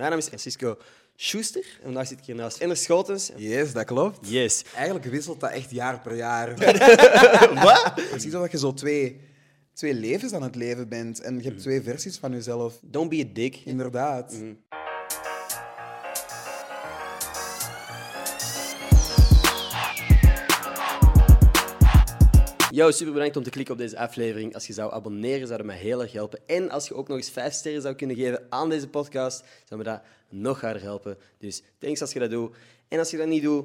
Mijn naam is Francisco Schuster en vandaag zit ik hier naast Ender Schotens. Yes, dat klopt. Yes. Eigenlijk wisselt dat echt jaar per jaar. Wat? Precies alsof je zo twee, twee levens aan het leven bent. En je hebt twee versies van jezelf. Don't be a dick. Inderdaad. Yo, super bedankt om te klikken op deze aflevering. Als je zou abonneren, zou dat mij heel erg helpen. En als je ook nog eens vijf sterren zou kunnen geven aan deze podcast, zou me dat nog harder helpen. Dus thanks als je dat doet. En als je dat niet doet,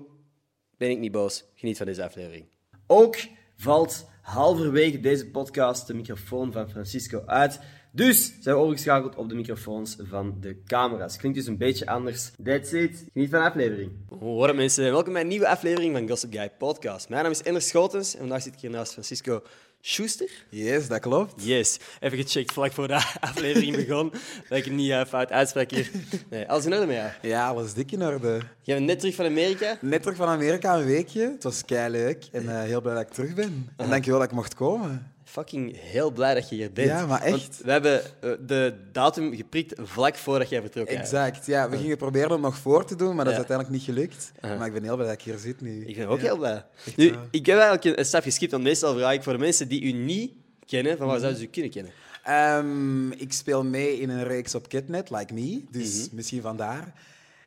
ben ik niet boos. Geniet van deze aflevering. Ook valt halverwege deze podcast de microfoon van Francisco uit. Dus zijn we overgeschakeld op de microfoons van de camera's. Klinkt dus een beetje anders. That's it. Geniet van de aflevering. Hoi mensen, welkom bij een nieuwe aflevering van Gossip Guy Podcast. Mijn naam is Ender Schotens en vandaag zit ik hier naast Francisco Schuster. Yes, dat klopt. Yes, even gecheckt vlak voor de aflevering begon. dat ik niet uh, fout uitspreek hier. Nee, alles in orde met jou? Ja, alles dik in orde. Je bent net terug van Amerika. Net terug van Amerika een weekje. Het was kei leuk en uh, heel blij dat ik terug ben. En dankjewel dat ik mocht komen. Fucking heel blij dat je hier bent. Ja, maar echt. Want we hebben uh, de datum geprikt vlak voordat jij vertrok. Exact, ja. We gingen proberen het nog voor te doen, maar dat is uiteindelijk niet gelukt. Maar ik ben heel blij dat ik hier zit nu. Ik ben ook ja. heel blij. Nu, ik heb eigenlijk een stap geskipt, want meestal vraag ik voor de mensen die u niet kennen, van waar zouden ze u kunnen kennen? Um, ik speel mee in een reeks op Kidnet, Like Me, dus mm-hmm. misschien vandaar.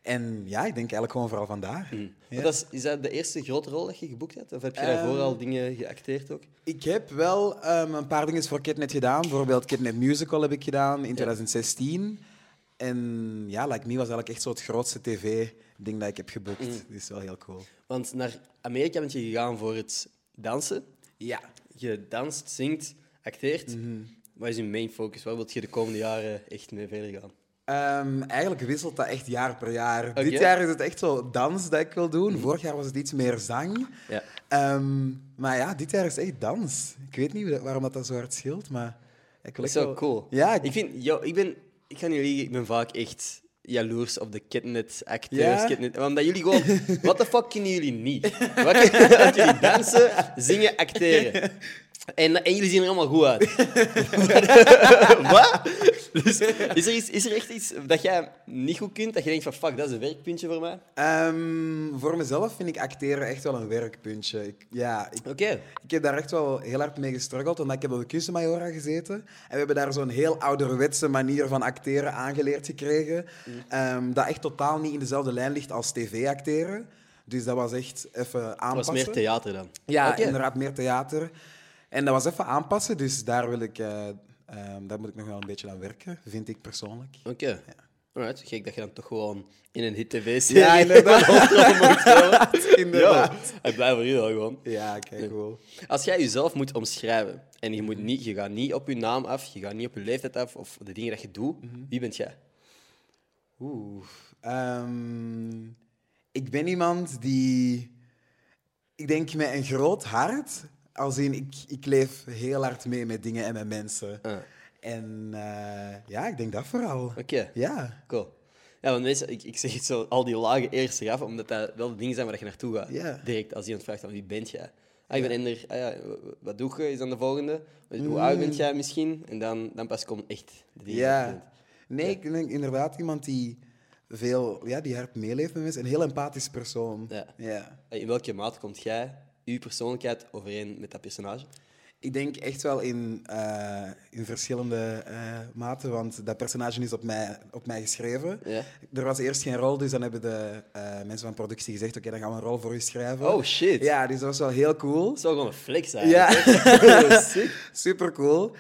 En ja, ik denk eigenlijk gewoon vooral vandaar. Mm. Ja. Dat is, is dat de eerste grote rol dat je geboekt hebt? Of heb je daarvoor um, al dingen geacteerd ook? Ik heb wel um, een paar dingen voor Kidnet gedaan. Bijvoorbeeld Kidnet Musical heb ik gedaan in 2016. Ja. En ja, Like Me was eigenlijk echt zo het grootste tv-ding dat ik heb geboekt. Mm. Dus wel heel cool. Want naar Amerika ben je gegaan voor het dansen. Ja. Je danst, zingt, acteert. Mm-hmm. Wat is je main focus? Waar wil je de komende jaren echt mee verder gaan? Um, eigenlijk wisselt dat echt jaar per jaar. Okay. Dit jaar is het echt zo dans dat ik wil doen. Mm. Vorig jaar was het iets meer zang. Ja. Um, maar ja, dit jaar is echt dans. Ik weet niet waarom dat, dat zo hard scheelt, maar... Ik wil dat is wel cool. Ja, ik... ik vind... Ik ben... Ik ga niet liegen, ik ben vaak echt jaloers op de Kidnet acteurs. Ja? Omdat jullie gewoon... Wat de fuck kunnen jullie niet? Wat, dat jullie dansen, zingen, acteren. En, en jullie zien er allemaal goed uit. Wat? Dus, is, er iets, is er echt iets dat jij niet goed kunt, dat je denkt van fuck, dat is een werkpuntje voor mij? Um, voor mezelf vind ik acteren echt wel een werkpuntje. Ik, ja, ik, okay. ik heb daar echt wel heel hard mee gestruggeld, omdat ik heb op de Kunstenmajora gezeten. En we hebben daar zo'n heel ouderwetse manier van acteren aangeleerd gekregen, mm. um, dat echt totaal niet in dezelfde lijn ligt als tv-acteren. Dus dat was echt even aanpassen. Het was meer theater dan? Ja, okay. inderdaad, meer theater. En dat was even aanpassen, dus daar, wil ik, uh, um, daar moet ik nog wel een beetje aan werken, vind ik persoonlijk. Oké. Okay. Ja. Alright, gek dat je dan toch gewoon in een hit-tv-serie ja, inderdaad. inderdaad. Ik blijf voor jou gewoon. Ja, kijk wel. Als jij jezelf moet omschrijven en je, moet niet, je gaat niet op je naam af, je gaat niet op je leeftijd af of de dingen dat je doet, mm -hmm. wie bent jij? Oeh. Um, ik ben iemand die, ik denk met een groot hart, als in, ik, ik leef heel hard mee met dingen en met mensen. Uh. En uh, ja, ik denk dat vooral. Oké. Okay. Ja. Cool. Ja, want mensen, ik, ik zeg het zo, al die lagen eerst eraf, omdat dat wel de dingen zijn waar je naartoe gaat. Yeah. Direct, als iemand vraagt, wie bent jij? Ah, ik ben Ender. Ah, ja, wat doe je, is dan de volgende. Hoe mm. oud ben jij misschien? En dan, dan pas komt echt de dingen. Ja. Nee, ik denk inderdaad iemand die veel, ja, die hard meeleeft met mensen. Een heel empathisch persoon. Ja. ja. In welke mate komt jij, uw persoonlijkheid, overeen met dat personage? Ik denk echt wel in, uh, in verschillende uh, maten, want dat personage is op mij, op mij geschreven. Ja. Er was eerst geen rol, dus dan hebben de uh, mensen van productie gezegd: Oké, okay, dan gaan we een rol voor u schrijven. Oh shit. Ja, dus dat was wel heel cool. Wel gewoon een flex eigenlijk. Ja, super cool.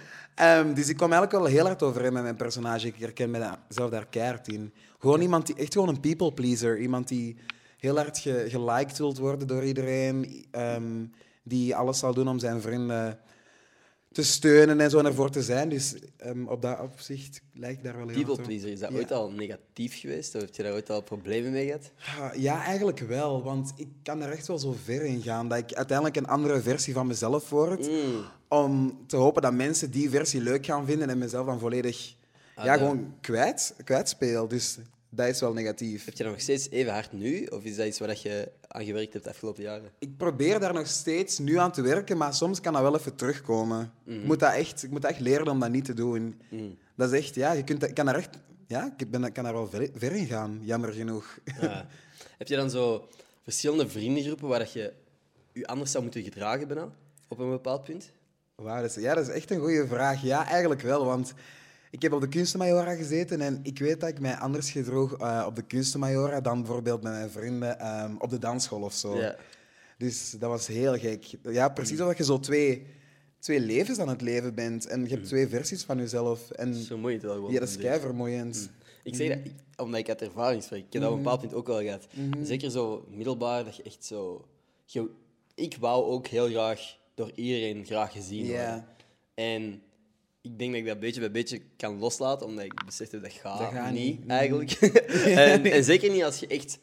Um, dus ik kwam eigenlijk wel heel hard overeen met mijn personage. Ik herken mezelf daar keihard in. Gewoon iemand die echt gewoon een people pleaser, iemand die heel hard ge, geliked wilt worden door iedereen, um, die alles zal doen om zijn vrienden te steunen en zo ervoor te zijn. Dus um, op dat opzicht lijkt daar wel heel People pleaser, is dat ja. ooit al negatief geweest? Of heb je daar ooit al problemen mee gehad? Ja, eigenlijk wel. Want ik kan er echt wel zo ver in gaan dat ik uiteindelijk een andere versie van mezelf word. Mm. Om te hopen dat mensen die versie leuk gaan vinden en mezelf dan volledig ah, ja, ja, gewoon kwijt, kwijtspeel. Dus dat is wel negatief. Heb je dat nog steeds even hard nu? Of is dat iets waar je aan gewerkt hebt de afgelopen jaren? Ik probeer daar nog steeds nu aan te werken, maar soms kan dat wel even terugkomen. Mhm. Ik, moet dat echt, ik moet echt leren om dat niet te doen. Mm. Dat is echt, ja, je, kunt, kan er echt ja, ik ben, kan daar wel ver, ver in gaan, jammer genoeg. Ja. Heb je dan zo verschillende vriendengroepen waar dat je je anders zou moeten gedragen bijna, op een bepaald punt? Dat is, ja, dat is echt een goede vraag. Ja, eigenlijk wel, want ik heb op de kunstenmajora gezeten en ik weet dat ik mij anders gedroeg eh, op de kunstenmajora dan bijvoorbeeld met mijn vrienden ehm, op de dansschool of zo. Dus dat was heel gek. Ja, precies omdat je zo twee, twee levens aan het leven bent en je hebt twee versies van jezelf. En Zo moeilijk wel gewoon. ja, dat is Dus- kei vermoeiend. Ik zeg dat ik- omdat ik uit ervaring spreek. Ik heb dat op een bepaald punt ook wel gehad. Zeker zo middelbaar, dat je echt zo... je- ik wou ook heel graag door iedereen graag gezien worden. En ik denk dat ik dat beetje bij beetje kan loslaten, omdat ik besefte dat gaat, Dat gaat niet, niet. eigenlijk. en, en zeker niet als je echt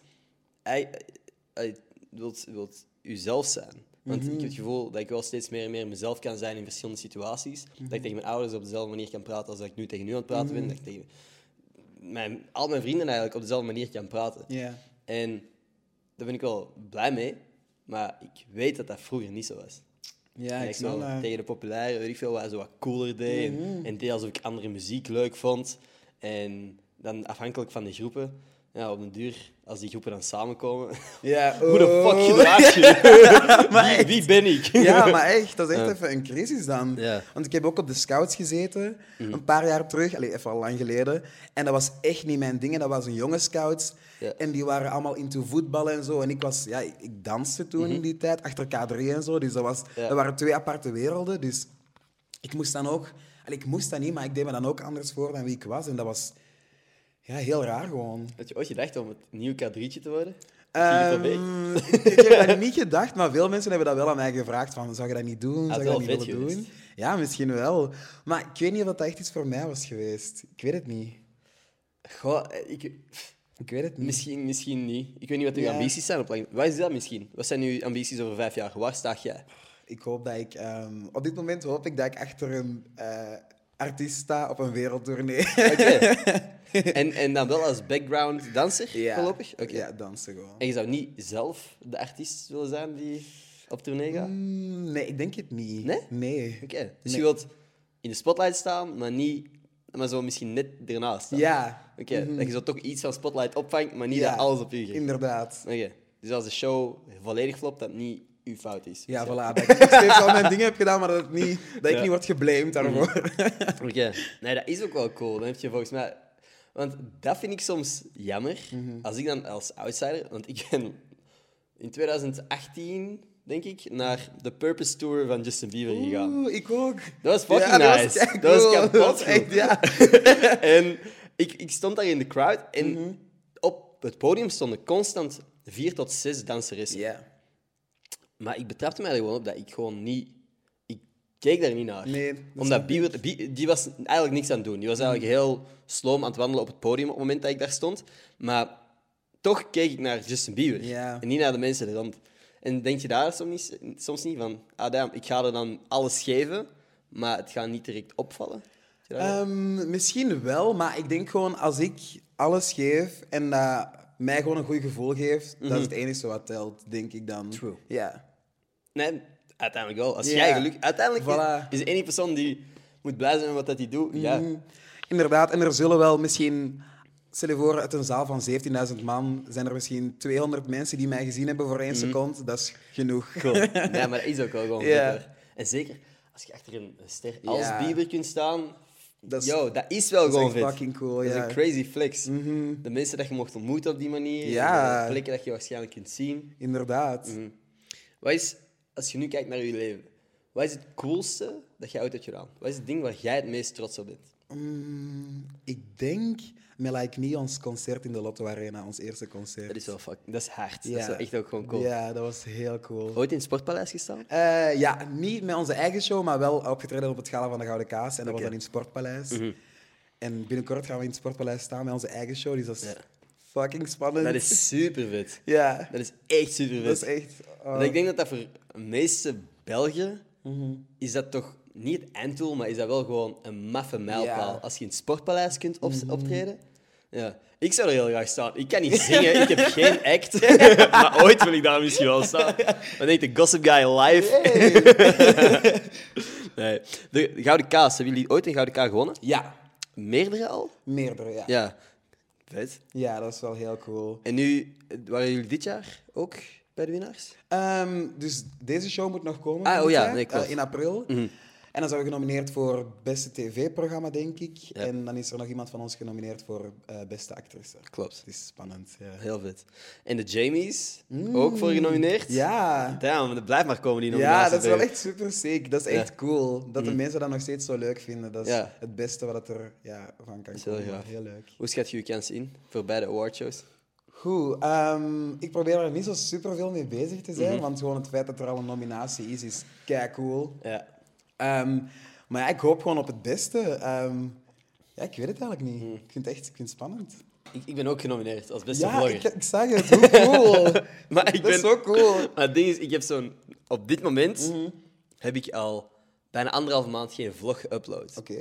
wilt, wilt jezelf zijn. Want ik heb het gevoel dat ik wel steeds meer en meer mezelf kan zijn in verschillende situaties. Dat ik tegen mijn ouders op dezelfde manier kan praten als dat ik nu tegen u aan het praten ben. Dat ik tegen mijn, al mijn vrienden eigenlijk op dezelfde manier kan praten. En daar ben ik wel blij mee. Maar ik weet dat dat vroeger niet zo was. Ja, ik snap dat. tegen de populaire, weet ik veel, wat, zo wat cooler deed. en- En, deed alsof ik andere muziek leuk vond. En dan afhankelijk van de groepen, ja, op den duur, als die groepen dan samenkomen, Ja, hoe de oh. fuck gedraag je? Maar wie, wie ben ik? Ja, maar echt, dat is echt Ja. even een crisis dan. Ja. Want ik heb ook op de scouts gezeten, Mhm. een paar jaar terug, even al lang geleden. En dat was echt niet mijn ding. En dat was een jonge scouts. Ja. En die waren allemaal into voetbal en zo. En ik was, ja, ik, danste toen in die tijd, achter K3 en zo. Dus dat, was, Mhm. Dat waren twee aparte werelden. Dus ik moest dan ook, allee, ik moest dat niet, maar ik deed me dan ook anders voor dan wie ik was. En dat was ja, heel raar gewoon. Had je ooit gedacht om het nieuw K3'tje te worden? Je? Ehm, ik, heb dat niet gedacht, maar veel mensen hebben dat wel aan mij gevraagd. Van, zou je dat niet doen? Had Zou je dat niet willen geweest. doen? Ja, misschien wel. Maar ik weet niet of dat echt iets voor mij was geweest. Ik weet het niet. Goh, ik, Ik weet het niet. misschien, misschien niet. Ik weet niet wat uw Ja. ambities zijn op. Wat is dat misschien? Wat zijn uw ambities over vijf jaar? Waar sta jij? Ik hoop dat ik... ehm, op dit moment hoop ik dat ik achter een eh, artiest sta op een wereldtournee. Oké. en, en dan wel als background danser, voorlopig? Oké. Ja, dansen gewoon. En je zou niet zelf de artiest willen zijn die op tournee gaat? Mm, nee, ik denk het niet. Nee? Nee. Oké. Dus Nee. je wilt in de spotlight staan, maar niet... Maar zo misschien net ernaast staan. Ja. Oké, dat je zo toch iets van spotlight opvangt, maar niet Ja, dat alles op u gericht. Inderdaad. Oké. Dus als de show volledig flopt, dat niet uw fout is. Ja, voilà. Dat ik steeds al mijn dingen heb gedaan, maar dat, het niet, dat ik Ja. niet word geblamed daarvoor. Oké, nee, dat is ook wel cool. Dan heb je volgens mij... Want dat vind ik soms jammer. Mhm. Als ik dan als outsider... Want ik ben in 2018, denk ik, naar de Purpose Tour van Justin Bieber gegaan. Oeh, ik ook. Dat was fucking Ja, dat nice. was Dat was cool. kapot Dat was goed. echt, ja. en ik, ik stond daar in de crowd en Mhm. op het podium stonden constant vier tot zes danseressen. Ja. Maar ik betrapte mij er gewoon op dat ik gewoon niet... Ik keek daar niet naar. Nee, dat Omdat Bieber... Bie- die was eigenlijk niks aan het doen. Die was eigenlijk heel sloom aan het wandelen op het podium op het moment dat ik daar stond. Maar toch keek ik naar Justin Bieber. Ja. En niet naar de mensen er rond. En denk je daar soms niet, soms niet van... Ah, damn, ik ga er dan alles geven, maar het gaat niet direct opvallen? Ehm, misschien wel, maar ik denk gewoon als ik alles geef en dat mij gewoon een goed gevoel geeft, dat is het enige wat telt, denk ik dan. Mhm. True. Ja. Nee, uiteindelijk wel. Als Ja. jij geluk... Uiteindelijk Voilà. is, de enige persoon die moet blij zijn met wat dat hij doet. Ja. Mhm. Inderdaad, en er zullen wel misschien, stel je voor, uit een zaal van 17.000 man zijn er misschien 200 mensen die mij gezien hebben voor één seconde. Dat is genoeg. Mhm. Cool. Ja, maar dat is ook wel gewoon Ja. En zeker als je achter een ster als Ja. Bieber kunt staan, Dat is- yo, dat is wel dat is gewoon echt vet. fucking cool, Dat is ja. Mhm. een crazy flex. De mensen dat je mocht ontmoeten op die manier, Ja. de plekken dat je waarschijnlijk kunt zien. Inderdaad. Mhm. Wat is, als je nu kijkt naar je leven, wat is het coolste dat je ooit hebt gedaan? Wat is het ding waar jij het meest trots op bent? Mm, ik denk met Like Me ons concert in de Lotto Arena, ons eerste concert. Dat is wel fuck, dat is hard. Dat is wel echt ook gewoon cool. Ja, dat was heel cool. Ooit in het Sportpaleis gestaan? Eh, ja, niet met onze eigen show, maar wel opgetreden op het Gala van de Gouden Kaas. En dat was dan in het Sportpaleis. Mhm. En binnenkort gaan we in het Sportpaleis staan met onze eigen show. Dus dat is Ja. fucking spannend. Dat is super vet. Ja, Dat is echt super vet. dat is echt... oh. Ik denk dat dat voor meeste Belgen Mhm. is dat toch niet het einddoel, maar is dat wel gewoon een maffe mijlpaal. Ja. Mhm. Als je in het sportpaleis kunt op optreden. Ja. Ik zou er heel graag staan. Ik kan niet zingen, ik heb geen act. maar ooit wil ik daar misschien wel staan. Dan denk ik de Gossip Guy live. nee. De Gouden Kaas, hebben jullie ooit een Gouden Kaas gewonnen? Ja. Meerdere al? Meerdere, ja. Ja. Vet. Ja, dat is wel heel cool. En nu, eh, waren jullie dit jaar ook bij de winnaars? Ehm, dus deze show moet nog komen. Ah, oh ja, nee, eh, in april. Mhm. En dan zijn we genomineerd voor beste tv-programma, denk ik. Ja. En dan is er nog iemand van ons genomineerd voor eh, beste actrice. Klopt. Het is spannend, ja. Heel vet. En de Jamies, ook voor genomineerd? Mm. Ja. Damn, het blijft maar komen, die nominaties. Ja, dat is wel echt super sick. Dat is Ja. echt cool. Dat de mensen dat nog steeds zo leuk vinden. Dat is Ja. het beste wat er ja, van kan is heel komen. gaaf. Heel leuk. Hoe schat je je kans in voor beide awardshows? Goed, ehm, ik probeer er niet zo super veel mee bezig te Mhm. zijn, want gewoon het feit dat er al een nominatie is, is kei cool. Ja. Ehm, maar ja, ik hoop gewoon op het beste. Ehm, ja, ik weet het eigenlijk niet. Mhm. Ik vind het echt ik vind het spannend. Ik, ik ben ook genomineerd als beste ja, vlogger. ik, ik zag het. Hoe cool. Maar ik dat is zo cool. Maar het ding is, ik heb zo'n... Op dit moment Mhm. heb ik al bijna anderhalve maand geen vlog geüpload. Oké.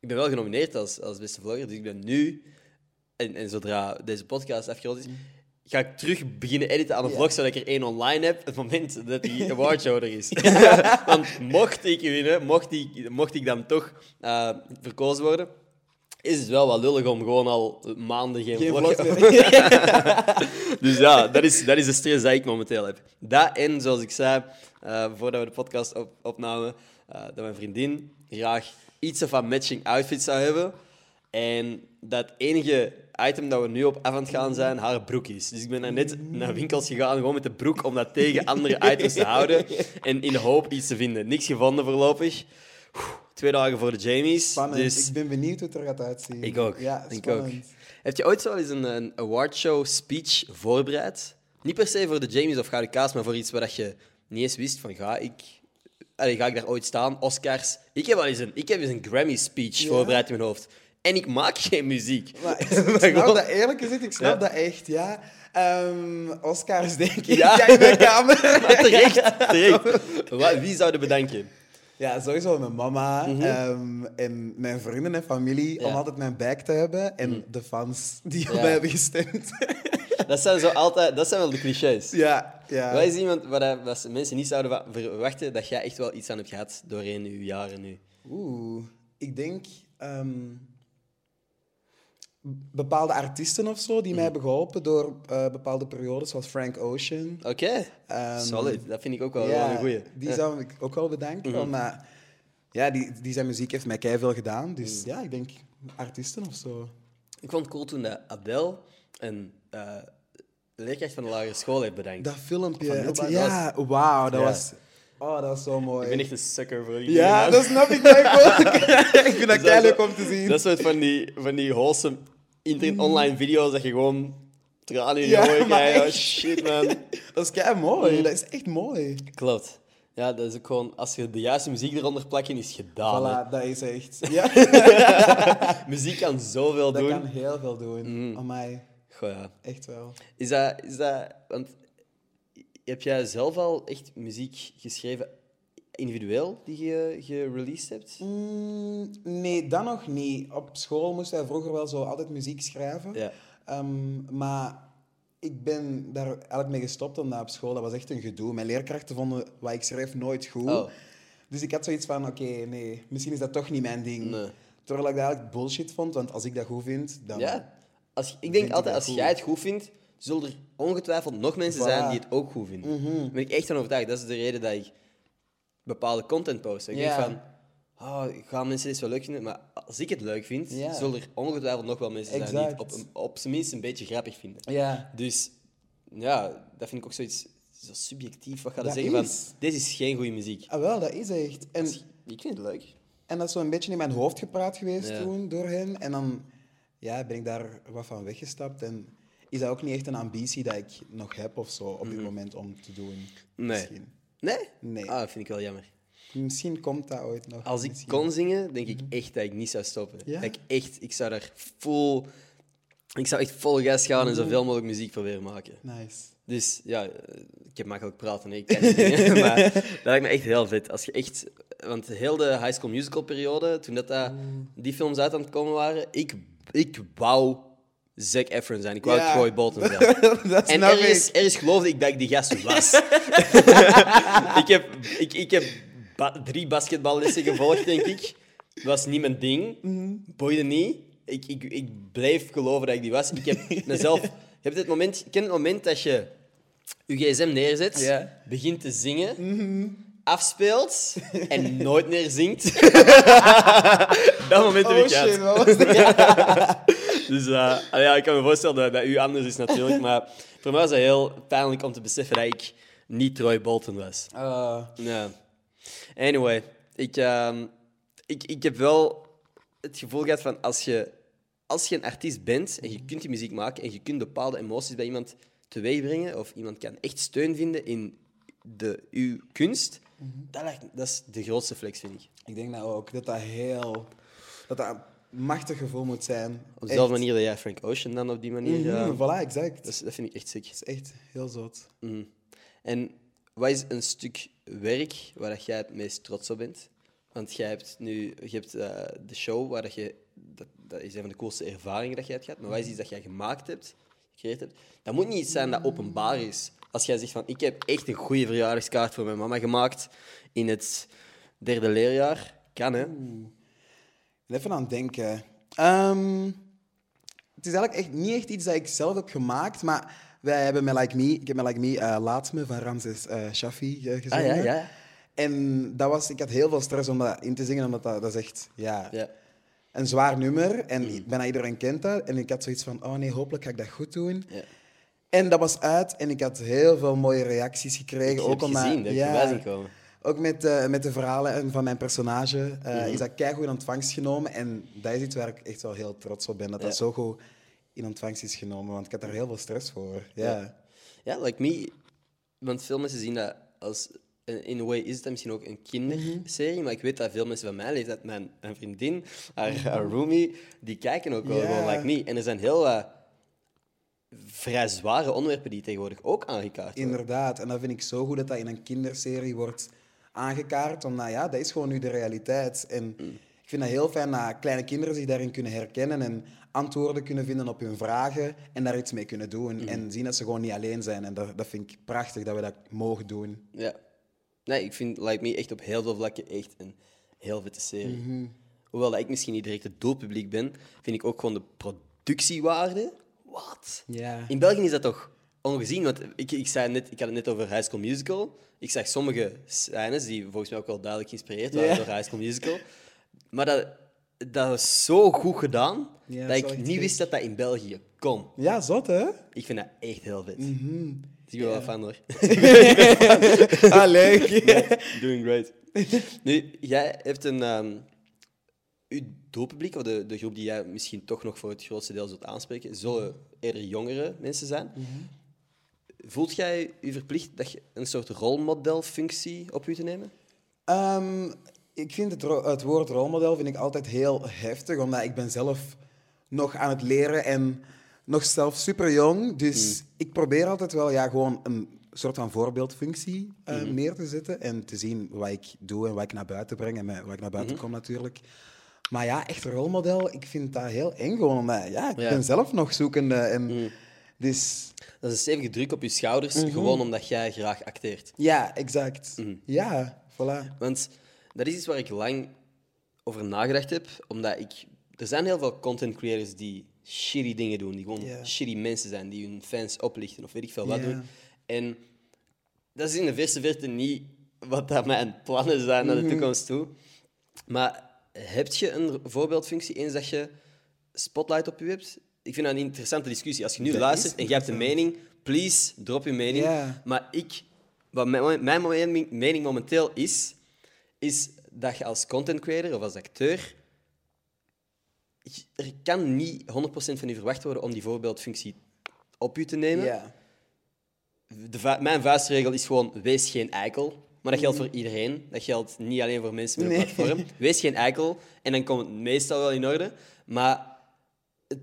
Ik ben wel genomineerd als, als beste vlogger, dus ik ben nu... En, en zodra deze podcast afgerond is, ga ik terug beginnen editen aan Ja. vlog, zodat ik er één online heb, het moment dat die awardshow er is. Want mocht ik winnen, mocht ik, mocht ik dan toch eh, verkozen worden, is het wel wat lullig om gewoon al maanden geen, Geen vlog... meer. Dus ja, dat is, dat is de stress die ik momenteel heb. Dat en, zoals ik zei, eh, voordat we de podcast op, opnamen, eh, dat mijn vriendin graag iets van matching outfits zou hebben. En dat enige item dat we nu op af aan het gaan zijn, haar broek is. Dus ik ben net naar winkels gegaan, gewoon met de broek, om dat tegen andere items te houden. En in de hoop iets te vinden. Niks gevonden voorlopig. Twee dagen voor de Jamies. Spannend. Dus Ik ben benieuwd hoe het er gaat uitzien. ik ook. Ja, ik ook. Heb je ooit zo eens een, een awardshow speech voorbereid? Niet per se voor de Jamies of Kaas, maar voor iets waar dat je niet eens wist van ga ik, allee, ga ik daar ooit staan? Oscars. Ik heb wel eens een, ik heb eens een Grammy speech Ja? voorbereid in mijn hoofd. En ik maak geen muziek. Maar ik, snap gewoon- dat eerlijk gezegd, ik snap Ja. dat echt, ja. Ehm, Oscars, denk ik. Ja. In mijn kamer. Maar terecht, Wie zouden bedanken? Ja, sowieso mijn mama ehm, en mijn vrienden en familie Mhm. Ja. Mhm. om altijd mijn back te hebben. En de fans die op Ja. mij hebben gestemd. Dat zijn, zo altijd, dat zijn wel de clichés. ja, ja. Wat is iemand waar, wat mensen niet zouden wa- verwachten dat jij echt wel iets aan hebt gehad doorheen je jaren nu? Oeh, ik denk ehm, bepaalde artiesten of zo die mij hebben geholpen door eh, bepaalde periodes, zoals Frank Ocean. Oké, Ehm, solid. Dat vind ik ook wel, een goeie. die zou ik ook wel bedanken. Maar ja, die, die zijn muziek heeft mij keihard veel gedaan. Dus ja, ik denk artiesten of zo. Ik vond het cool toen dat Adele een eh, leerkracht van de lagere school heeft bedankt. Dat filmpje. Het- ja, wauw, dat Ja. was... Oh, dat was zo mooi. Ik ben echt een sucker voor die Ja, dat snap ik ook. ik vind dat dat kei leuk om te zien. Dat soort van die, van die wholesome internet online video's dat je gewoon tranen in je Ja, ogen maar krijgt. Oh, shit, man. Dat is kei mooi. Dat is echt mooi. Klopt. Ja, dat is ook gewoon... Als je de juiste muziek eronder plakt, is gedaan. hè. Voilà, dat is echt. Ja, Muziek kan zoveel dat doen. kan heel veel doen. Mm. Amai, Goh, ja. echt wel. Is dat, is dat... Want heb jij zelf al echt muziek geschreven, individueel, die je gereleased hebt? Mm, nee, dat nog niet. Op school moest hij vroeger wel zo altijd muziek schrijven. Ja. Ehm, maar ik ben daar eigenlijk mee gestopt, omdat op school, dat was echt een gedoe. Mijn leerkrachten vonden wat ik schreef nooit goed. Oh. Dus ik had zoiets van, oké, nee, misschien is dat toch niet mijn ding. Nee. Terwijl ik dat eigenlijk bullshit vond, want als ik dat goed vind, dan... Ja. Als, ik denk altijd, als goed. jij het goed vindt, zullen er ongetwijfeld nog mensen Voilà. Zijn die het ook goed vinden. Daar ben ik echt van overtuigd. Dat is de reden dat ik bepaalde content post. Ik denk van, oh, gaan mensen dit wel leuk vinden? Maar als ik het leuk vind, zullen er ongetwijfeld nog wel mensen zijn die het op, Exact. op zijn minst een beetje grappig vinden. Ja. Dus ja, dat vind ik ook zoiets zo subjectief. Wat ga je zeggen is. van, deze is geen goede muziek. Ah, wel, dat is echt. En, Ik vind het leuk. en dat is zo een beetje in mijn hoofd gepraat geweest Ja. toen, door hen. En dan ja, ben ik daar wat van weggestapt. En is dat ook niet echt een ambitie dat ik nog heb of zo, op dit moment, om te doen. Mhm. Nee. Misschien. Nee? Nee. Ah, dat vind ik wel jammer. Misschien komt dat ooit nog. Als ik Misschien. kon zingen, denk ik echt dat ik niet zou stoppen. Ja? Dat ik echt, ik zou daar full... Ik zou echt vol gas gaan en zoveel mogelijk muziek proberen maken. Nice. Dus ja, eh, ik heb makkelijk praten, nee, ik kan niet zingen. maar dat lijkt me echt heel vet. Als je echt... Want heel de High School Musical periode, toen dat, dat, die films uit aan het komen waren, ik, ik wou Zac Efron zijn. Ik wou Ja. Troy Bolton zijn. dat En snap ergens, ik. ergens geloofde ik dat ik die gast was. ik heb, ik, ik heb ba- drie basketballessen gevolgd, denk ik. Dat was niet mijn ding. Boeide niet. Ik, ik, ik bleef geloven dat ik die was. Ik heb mezelf... Je hebt het moment... Ken het moment dat je je gsm neerzet, Ja. begint te zingen, afspeelt en nooit meer zingt? dat moment heb Oh ik gehad. shit, wat was dat? Dus eh, allee, ja, ik kan me voorstellen dat het bij u anders is natuurlijk. Maar voor mij was het heel pijnlijk om te beseffen dat ik niet Troy Bolton was. Eh, Ja. Anyway, ik, ehm, ik, ik heb wel het gevoel gehad van als je, als je een artiest bent en je kunt die muziek maken en je kunt bepaalde emoties bij iemand teweegbrengen of iemand kan echt steun vinden in de, uw kunst, dat, lijkt, dat is de grootste flex, vind ik. ik denk dat ook. Dat dat heel... Dat dat een machtig gevoel moet zijn. Op dezelfde manier dat jij Frank Ocean dan op die manier... Mhm, eh, voilà, exact. dat, Dat is, dat vind ik echt sick. is echt heel zot. Mhm. En wat is een stuk werk waar dat jij het meest trots op bent? Want jij hebt nu je hebt, eh, de show waar dat je... Dat, dat is een van de coolste ervaringen dat jij hebt gehad. Maar wat is iets dat jij gemaakt hebt, gecreëerd hebt? Dat moet niet iets zijn dat openbaar is. Als jij zegt van, ik heb echt een goede verjaardagskaart voor mijn mama gemaakt in het derde leerjaar. Kan, hè? Even aan het denken. Ehm, het is eigenlijk echt niet echt iets dat ik zelf heb gemaakt, maar wij hebben met Like Me, ik heb met Like Me eh, Laat Me van Ramses eh Shafi eh, gezongen. Ah, ja, ja. En dat was, ik had heel veel stress om dat in te zingen, omdat dat, dat is echt ja, ja. een zwaar nummer. En Mm. bijna iedereen kent dat. En ik had zoiets van, oh nee, hopelijk ga ik dat goed doen. ja. En dat was uit en ik had heel veel mooie reacties gekregen. Ik ook heb omdat- gezien, dat ja, zien komen. ook met, eh, met de verhalen van mijn personage Mhm. is dat keigoed in ontvangst genomen. En dat is iets waar ik echt wel heel trots op ben, dat dat zo goed in ontvangst is genomen. Want ik had daar heel veel stress voor. Ja. Ja. Ja, like me. Want veel mensen zien dat als. In a way is het misschien ook een kinderserie, maar ik weet dat veel mensen van mijn leeftijd, mijn, mijn vriendin, haar, haar roomie, die kijken ook wel Ja. gewoon like me. En er zijn heel wat vrij zware onderwerpen die tegenwoordig ook aangekaart worden. Inderdaad. En dat vind ik zo goed dat dat in een kinderserie wordt aangekaart. Omdat ja, dat is gewoon nu de realiteit. En Mm. ik vind dat heel fijn dat kleine kinderen zich daarin kunnen herkennen en antwoorden kunnen vinden op hun vragen en daar iets mee kunnen doen. Mm. En zien dat ze gewoon niet alleen zijn. En dat, dat vind ik prachtig dat we dat mogen doen. Ja. Nee, ik vind Like Me echt op heel veel vlakken echt een heel vette serie. Mhm. Hoewel dat ik misschien niet direct het doelpubliek ben, vind ik ook gewoon de productiewaarde. Wat? Ja. In België is dat toch ongezien? Want ik, ik, zei net, ik had het net over High School Musical. Ik zag sommige scènes die volgens mij ook wel duidelijk geïnspireerd waren Ja. door High School Musical. Maar dat, dat was zo goed gedaan Ja, dat ik niet wist dat dat in België kon. Ja, zot hè? Ik vind dat echt heel vet. Mhm. Ik ben wel fan hoor. ah, leuk. Doing great. Nu, jij hebt een... ehm doelpubliek, of de, de groep die jij misschien toch nog voor het grootste deel zult aanspreken, zullen eerder jongere mensen zijn. Voelt jij je verplicht dat je een soort rolmodelfunctie op u te nemen? Ehm, ik vind het, het woord rolmodel vind ik altijd heel heftig, omdat ik ben zelf nog aan het leren en nog zelf super jong. Dus ik probeer altijd wel ja, gewoon een soort van voorbeeldfunctie eh, neer te zetten en te zien wat ik doe en wat ik naar buiten breng en wat ik naar buiten kom natuurlijk. Maar ja, echt rolmodel, ik vind dat heel eng gewoon, omdat ja, ik Ja. ben zelf nog zoekende. En dus Dat is een stevige druk op je schouders, gewoon omdat jij graag acteert. ja, exact. Ja, voilà. Want dat is iets waar ik lang over nagedacht heb, omdat ik... Er zijn heel veel content creators die shitty dingen doen, die gewoon Ja. shitty mensen zijn, die hun fans oplichten of weet ik veel wat Ja. doen. En dat is in de verste verte niet wat dat mijn plannen zijn naar de toekomst toe. Maar heb je een voorbeeldfunctie eens dat je spotlight op je hebt? Ik vind dat een interessante discussie. Als je nu Dat luistert is en je hebt een mening, please, drop je mening. Maar ik, wat mijn, mijn mening, momenteel is, is dat je als content creator of als acteur, er kan niet 100% van je verwacht worden om die voorbeeldfunctie op je te nemen. De mijn vuistregel is gewoon, wees geen eikel. Maar dat geldt voor iedereen. Dat geldt niet alleen voor mensen met een Nee. platform. Wees geen eikel. En dan komt het meestal wel in orde. Maar het-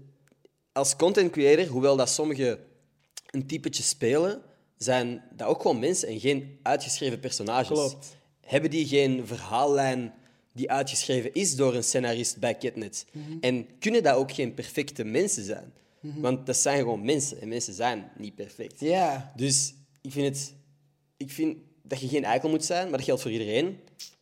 als content creator, hoewel dat sommigen een typetje spelen, zijn dat ook gewoon mensen en geen uitgeschreven personages. Klopt. Hebben die geen verhaallijn die uitgeschreven is door een scenarist bij Ketnet? En kunnen dat ook geen perfecte mensen zijn? Want dat zijn gewoon mensen en mensen zijn niet perfect. Ja. Dus ik vind, het, ik vind dat je geen eikel moet zijn, maar dat geldt voor iedereen.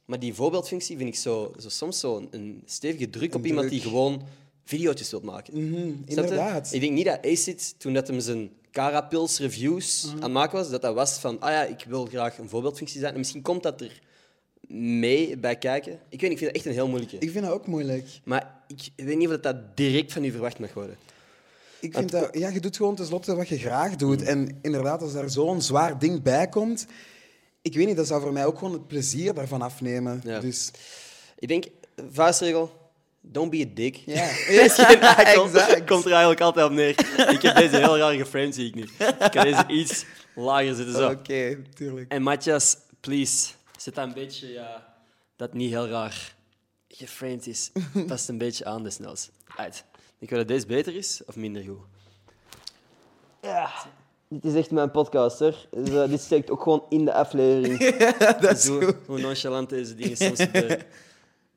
Maar die voorbeeldfunctie vind ik zo, zo soms zo een, stevige druk op iemand die gewoon video's wilt maken. Mhm, inderdaad. Ik denk niet dat Acid, toen dat hem zijn Carapils reviews Mhm. aan het maken was, dat dat was van, ah ja, ik wil graag een voorbeeldfunctie zijn. En misschien komt dat er mee bij kijken. Ik weet ik vind het echt een heel moeilijke. Ik vind dat ook moeilijk. Maar ik weet niet of dat, dat direct van u verwacht mag worden. Ik vind dat, ja, je doet gewoon tenslotte wat je graag doet. En inderdaad, als daar zo'n zwaar ding bij komt, ik weet niet, dat zou voor mij ook gewoon het plezier daarvan afnemen. Ja. Dus Ik denk, vuistregel, don't be a dick. ja, Wees geen eikel. exact. Komt er eigenlijk altijd op neer. Ik heb deze heel raar geframed, zie ik nu. Ik kan deze iets lager zetten, zo. Oké, tuurlijk. En Matthias, please, zet dat een beetje, ja, dat niet heel raar geframed is. Past een beetje aan desnoods. Uit. Ik wil dat deze beter is of minder goed. Ja. Dit is echt mijn podcast, hoor. Dus, dit steekt ook gewoon in de aflevering. dat is goed. hoe nonchalant deze dingen soms gebeuren.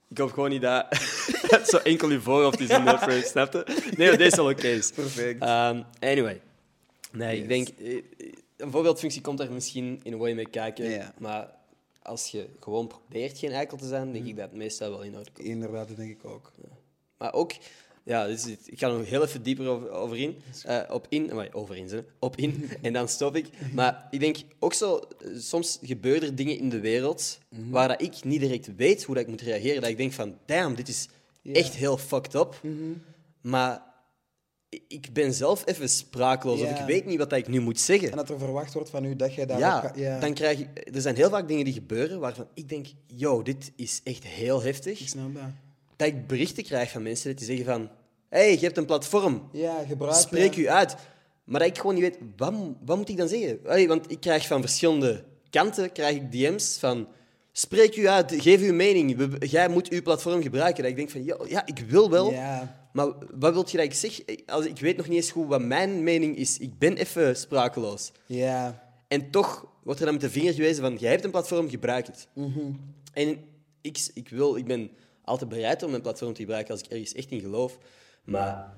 Ik hoop gewoon niet dat het zo enkel je voorhoofd is in de frame, snap je? Nee, maar deze wel oké is. Perfect. Ehm, anyway. Nee, ik denk... eh, Een voorbeeldfunctie komt daar misschien in een way mee kijken. Maar als je gewoon probeert geen eikel te zijn, denk ik dat het meestal wel in orde komt. Inderdaad, dat denk ik ook. Maar ook... Ja, dit het. ik ga er nog heel even dieper over, over in. eh, op in... amai, over in, zeg. Op in. en dan stop ik. Maar ik denk ook zo... eh, Soms gebeuren er dingen in de wereld waar dat ik niet direct weet hoe dat ik moet reageren. Dat ik denk van, damn, dit is echt heel fucked up. Maar i- ik ben zelf even sprakeloos. Of Ja. ik weet niet wat dat ik nu moet zeggen. En dat er verwacht wordt van u dat jij daar Ja, ook gaat- ja. dan krijg je... Er zijn heel vaak dingen die gebeuren waarvan ik denk, yo, dit is echt heel heftig. Ik snap dat. Dat ik berichten krijg van mensen die zeggen van... hey, je hebt een platform. Ja, gebruik Spreek ja. u uit. Maar dat ik gewoon niet weet, wat, wat moet ik dan zeggen? Allee, want ik krijg van verschillende kanten krijg ik DM's van... Spreek u uit, geef uw mening. We- jij moet uw platform gebruiken. Dat ik denk van, yo, ja, ik wil wel. Ja, Maar wat wil je dat ik zeg? Als, ik weet nog niet eens goed wat mijn mening is. Ik ben even sprakeloos. ja. En toch wordt er dan met de vinger gewezen van, jij hebt een platform, gebruik het. Mhm. En ik, ik, wil, ik ben altijd bereid om mijn platform te gebruiken als ik ergens echt in geloof. Maar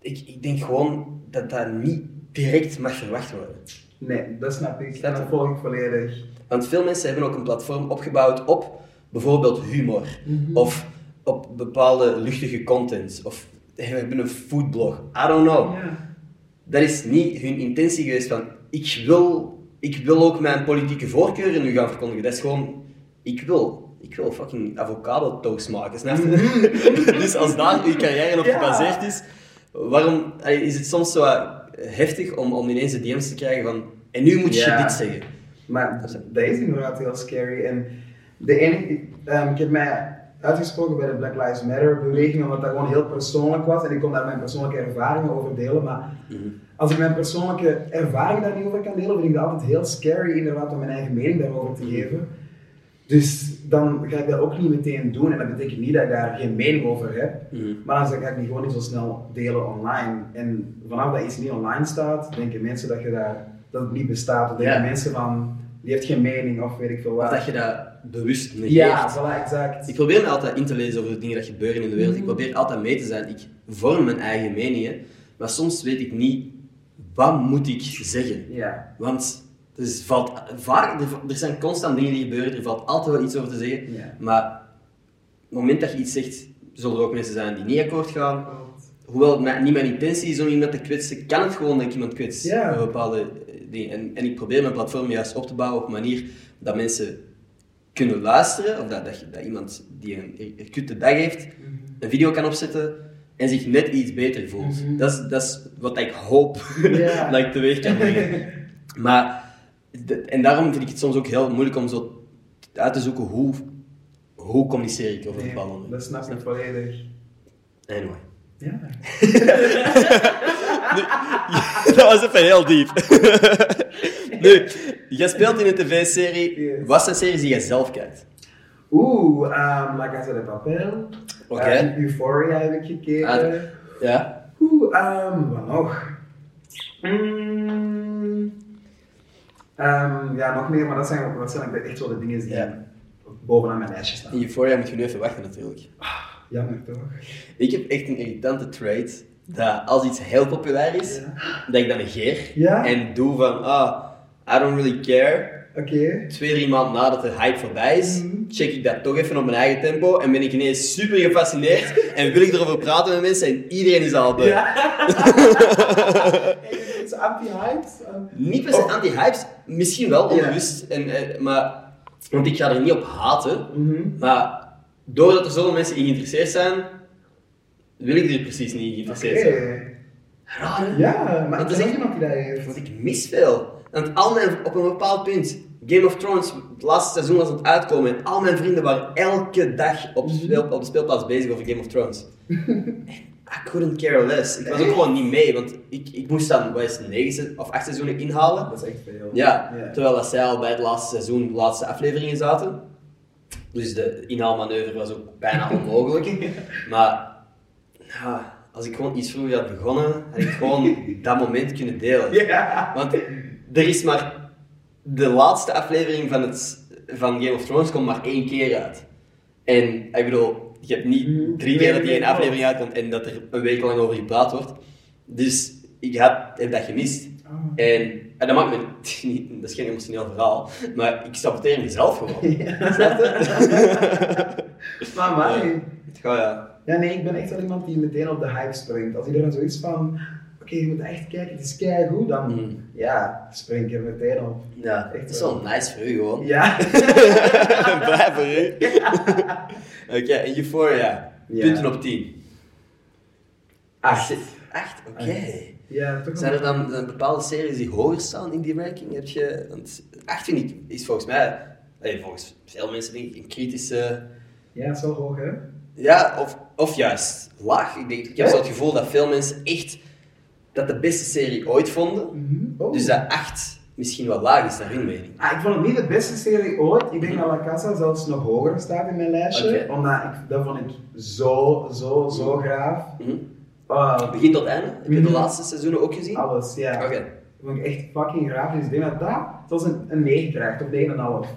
ik, ik denk gewoon dat dat niet direct mag verwacht worden. Nee, dat snap ik. Dat volg ik volledig. Want veel mensen hebben ook een platform opgebouwd op bijvoorbeeld humor. Of op bepaalde luchtige content. Of hebben een foodblog. I don't know. Dat is niet hun intentie geweest van... Ik wil, ik wil ook mijn politieke voorkeuren nu gaan verkondigen. Dat is gewoon... Ik wil, ik wil fucking avocado toast maken, snap je? dus als daar uw carrière op gebaseerd is... Waarom allee, is het soms zo heftig om, om ineens de DM's te krijgen van... En nu moet je dit zeggen. Maar dat is inderdaad heel scary. En de enige, ik, ehm, ik heb mij uitgesproken bij de Black Lives Matter beweging, omdat dat gewoon heel persoonlijk was. En ik kon daar mijn persoonlijke ervaringen over delen. Maar als ik mijn persoonlijke ervaring daar niet over kan delen, vind ik dat altijd heel scary inderdaad om mijn eigen mening daarover te geven. Dus dan ga ik dat ook niet meteen doen. En dat betekent niet dat ik daar geen mening over heb. Maar dan ga ik die gewoon niet zo snel delen online. En vanaf dat iets niet online staat, denken mensen dat, je daar, dat het niet bestaat. Of denken Ja. mensen van, die heeft geen mening of weet ik veel Of wat. dat je dat bewust negeert. Ja, voilà, exact. Ik probeer me altijd in te lezen over de dingen die gebeuren in de wereld. Ik probeer altijd mee te zijn. Ik vorm mijn eigen meningen. Maar soms weet ik niet, wat moet ik zeggen? Ja. Want er, is- valt vaak, er, zijn constant dingen die gebeuren, er valt altijd wel iets over te zeggen. Ja. Maar op het moment dat je iets zegt, zullen er ook mensen zijn die niet akkoord gaan. Hoewel het niet mijn intentie is om iemand te kwetsen, kan het gewoon dat ik iemand kwets. Ja. Bepaalde eh, dingen. En, en ik probeer mijn platform juist op te bouwen op een manier dat mensen kunnen luisteren, of dat, dat, dat iemand die een, een kutte dag heeft, een video kan opzetten en zich net iets beter voelt. dat, is, dat is wat ik hoop dat ik teweeg kan brengen. Maar, de- en daarom vind ik het soms ook heel moeilijk om zo uit te zoeken hoe, hoe communiceer ik over Nee, bepaalde onderwerpen. dat snap ik volledig. Anyway. Ja. dat was even heel diep. nu, jij speelt in een tv-serie. Yes. Wat zijn series die jij zelf kijkt? Oeh, um, La Casa de Papel. Oké. Eh, Euphoria heb ik gekeken. Ah, Ja? Oeh, ehm, wat nog? Mm, ehm, ja, nog meer, maar dat zijn waarschijnlijk echt wel de dingen die Ja. bovenaan mijn lijstje staan. In Euphoria moet je nu even wachten natuurlijk. Jammer toch? Ik heb echt een irritante trait dat als iets heel populair is, Ja. dat ik dat negeer Ja? en doe van, ah, I don't really care. Oké. Twee, drie maanden nadat de hype voorbij is, Mhm. check ik dat toch even op mijn eigen tempo en ben ik ineens super gefascineerd en wil ik erover praten met mensen en iedereen is al beu. Ja. Is anti-hypes? Niet per se Oh. anti-hypes, misschien wel Ja. onbewust, en, en, maar, want ik ga er niet op haten, Mhm. maar doordat er zoveel mensen in geïnteresseerd zijn, wil ik er precies niet in geïnteresseerd zijn. Oké. Raar, hè? Ja, maar Dat is iemand die dat heeft. Want ik mis veel. Want al mijn, op een bepaald punt, Game of Thrones, het laatste seizoen was aan het uitkomen en al mijn vrienden waren elke dag op, speel, op de speelplaats bezig over Game of Thrones. En I couldn't care less. Ik was ook gewoon niet mee, want ik, ik moest dan, wat is negen of acht seizoenen inhalen. Dat is echt veel. Ja, terwijl dat zij al bij het laatste seizoen, de laatste afleveringen zaten. Dus de inhaalmanoeuvre was ook bijna onmogelijk. Maar ja, als ik gewoon iets vroeger had begonnen, had ik gewoon dat moment kunnen delen. Want er is maar... De laatste aflevering van, het, van Game of Thrones komt maar één keer uit. En ik bedoel, je hebt niet Mhm. drie keer dat die één aflevering uitkomt en dat er een week lang over gepraat wordt. Dus ik heb dat gemist. Oh. En, en dat maakt me niet, dat is geen emotioneel verhaal, maar ik saboteer mezelf gewoon. Snap je? Maar. Ja, ja. Ja, nee, ik ben echt wel iemand die meteen op de hype springt. Als iedereen zoiets van, oké, je moet echt kijken, het is keigoed, dan Mhm. ja, spring ik er meteen op. Ja, Echt het is wel. nice voor u gewoon. Ja. Blij voor u. Oké, en Euphoria. Ja. Punten op 10. Acht. Echt? Oké. Ja, toch Zijn er dan, dan bepaalde series die hoger staan in die ranking? Heb je, want 8 vind ik, is volgens mij, eh, volgens veel mensen denk ik, een kritische... Ja, het is wel hoog, hè? Ja, of, of juist laag. Ik, denk, ik heb zo het gevoel dat veel mensen echt dat de beste serie ooit vonden. Mhm. Oh. Dus dat 8 misschien wel laag is naar hun mening. Ah, ik vond het niet de beste serie ooit. Ik denk dat La Casa zelfs nog hoger staat in mijn lijstje. Oké. Omdat ik, dat vond ik zo, zo, zo. Mhm. Ah, Begin tot einde? Heb je de Mhm. laatste seizoenen ook gezien? alles, ja. Oké. Dat vond ik echt fucking graaf. Dus ik denk dat dat zelfs een, een 9 krijgt, of 9,5.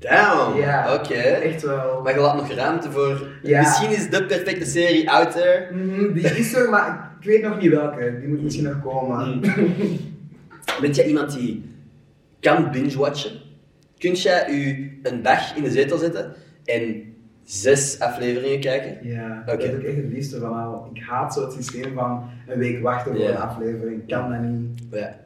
Damn! Ja. Oké. Echt wel. Maar je laat nog ruimte voor... Ja. Misschien is de perfecte serie out there. Mhm, die is er, maar ik weet nog niet welke. Die moet misschien nog komen. Mm. Bent jij iemand die kan binge-watchen? Kunt jij u een dag in de zetel zetten en zes afleveringen kijken? Ja, Oké. dat heb ik echt het liefste van. al. Ik haat zo het systeem van een week wachten voor een aflevering. Ik kan dat niet. Ja.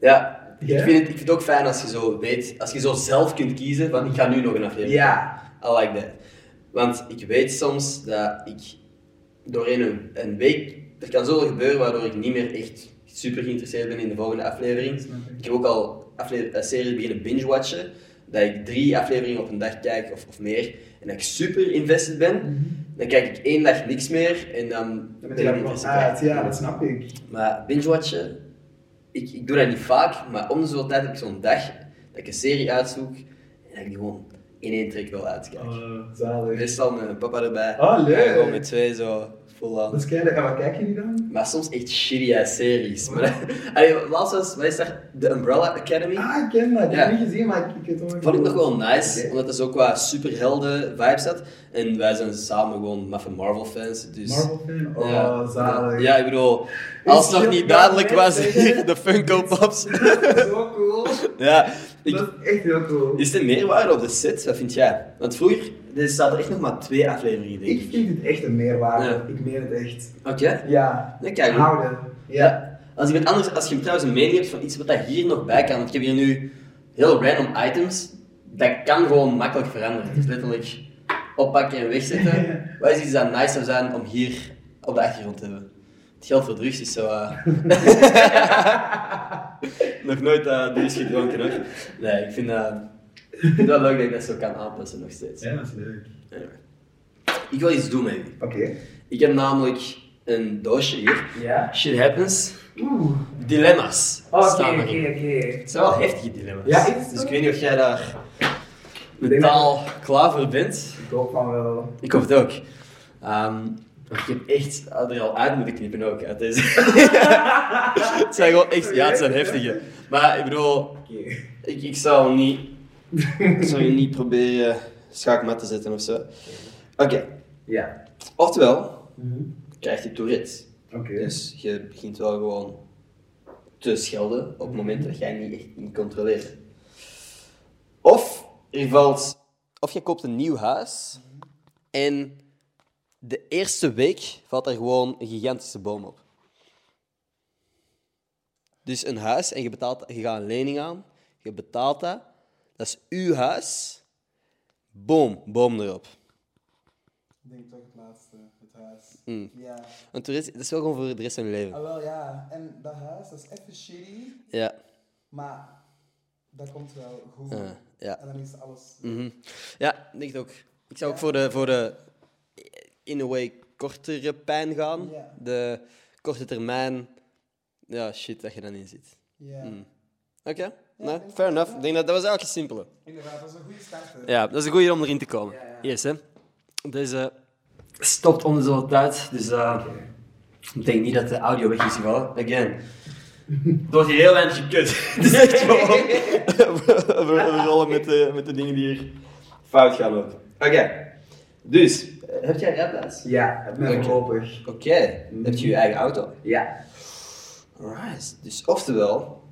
Ja, ik, vind het, ik vind het ook fijn als je zo weet, als je zo zelf kunt kiezen van ik ga nu nog een aflevering Ja. I like that. Want ik weet soms dat ik doorheen een, een week, er kan zoveel gebeuren waardoor ik niet meer echt super geïnteresseerd ben in de volgende aflevering. Ik. Heb ook al eh, series beginnen binge-watchen, dat ik drie afleveringen op een dag kijk of, of meer en dat ik super invested ben. Dan kijk ik één dag niks meer en dan Dan ben je uit. Ja, dat snap ik. Maar binge-watchen, ik, ik doe dat niet vaak, maar om de zoveel tijd heb ik zo'n dag dat ik een serie uitzoek en dat ik die gewoon in één trek wel uitkijk. Oh, zalig. Meestal met mijn papa erbij. Oh, leuk. Ja, gewoon met twee zo vol aan. Dat is keihard. En wat kijk je nu dan? Maar soms echt shitty series. Maar, allee, laatst was, wat is dat? The Umbrella Academy. Ah, ik ken dat. Ik Ja. heb het niet gezien, maar ik, ik wel. Vond ik nog wel nice, omdat er zo qua superhelden vibes zat. En wij zijn samen gewoon maffe Marvel fans. Dus, Marvel fan? Oh, ja, zalig. Ja, ik bedoel, als het nog niet duidelijk was, de Funko Pops. Zo cool. ja, ik, Dat is echt heel cool. is er meerwaarde op de set? Wat vind jij? Want vroeger, er zaten echt nog maar twee afleveringen, denk Ik ik. vind het echt een meerwaarde. Ja. Ik meen het echt. Oké? Ja. Nee, kijk. Houden. Ja. Ja. Als, iemand anders, als je trouwens een mening hebt van iets wat daar hier nog bij kan, want ik heb hier nu heel random items, dat kan gewoon makkelijk veranderen. Het is letterlijk oppakken en wegzetten. Wat is iets dat nice zou zijn om hier op de achtergrond te hebben? Het geld voor drugs is zo... eh, nog nooit uh, drugs gedronken hoor. Nee, ik vind, dat ik vind het wel leuk dat ik dat zo kan aanpassen nog steeds. Ja, dat is leuk. Anyway. Ik wil iets doen met u. Oké. Ik heb namelijk een doosje hier. Ja. Shit happens. Oeh. Dilemma's. Oké, oké, oké. Het zijn wel heftige dilemma's. Ja, is het dus ik weet niet of jij daar mentaal klaar voor bent. Ik hoop van wel. Ik hoop het ook. Ehm, ik heb echt er al uit moeten knippen ook uit deze. het zijn gewoon echt, ja, het zijn heftige. Maar ik bedoel, Oké. ik, ik zou niet, ik zou je niet proberen schaakmat te zetten of zo. Oké, Ja. oftewel Mhm. krijg je Tourette. Oké. Dus je begint wel gewoon te schelden op momenten dat jij niet echt niet controleren. er valt... Of je koopt een nieuw huis en de eerste week valt er gewoon een gigantische boom op. Dus een huis en je, betaalt, je gaat een lening aan, je betaalt dat, dat is uw huis, boom, boom erop. Ik denk toch het laatste, het huis. Mm. Ja. Want de rest- dat is wel gewoon voor de rest van je leven. Ah, wel ja. En dat huis, dat is even shitty, Ja. maar dat komt wel goed. Eh, ja. En dan is alles... Mhm. Ja, ik denk ook. Ik zou ook voor de, voor de in a way kortere pijn gaan. De korte termijn, ja, shit dat je dan in zit. Ja. Mm. Oké, nee, denk fair enough. Ik denk dat dat was eigenlijk een simpele. Inderdaad, dat is een goede start. hè. Ja, dat is een goede om erin te komen. Yes, hè. Deze stopt om de zoveel tijd, dus eh, ik denk niet dat de audio weg is gevallen. Again. Het wordt hier heel weinig gekut. Het is echt gewoon... we, rollen met de, met de dingen die hier fout gaan lopen. Oké. Dus, eh, heb jij rijbewijs? Ja, ben Oké. voorlopig. Oké. Heb je je eigen auto? Ja. Alright. Dus oftewel,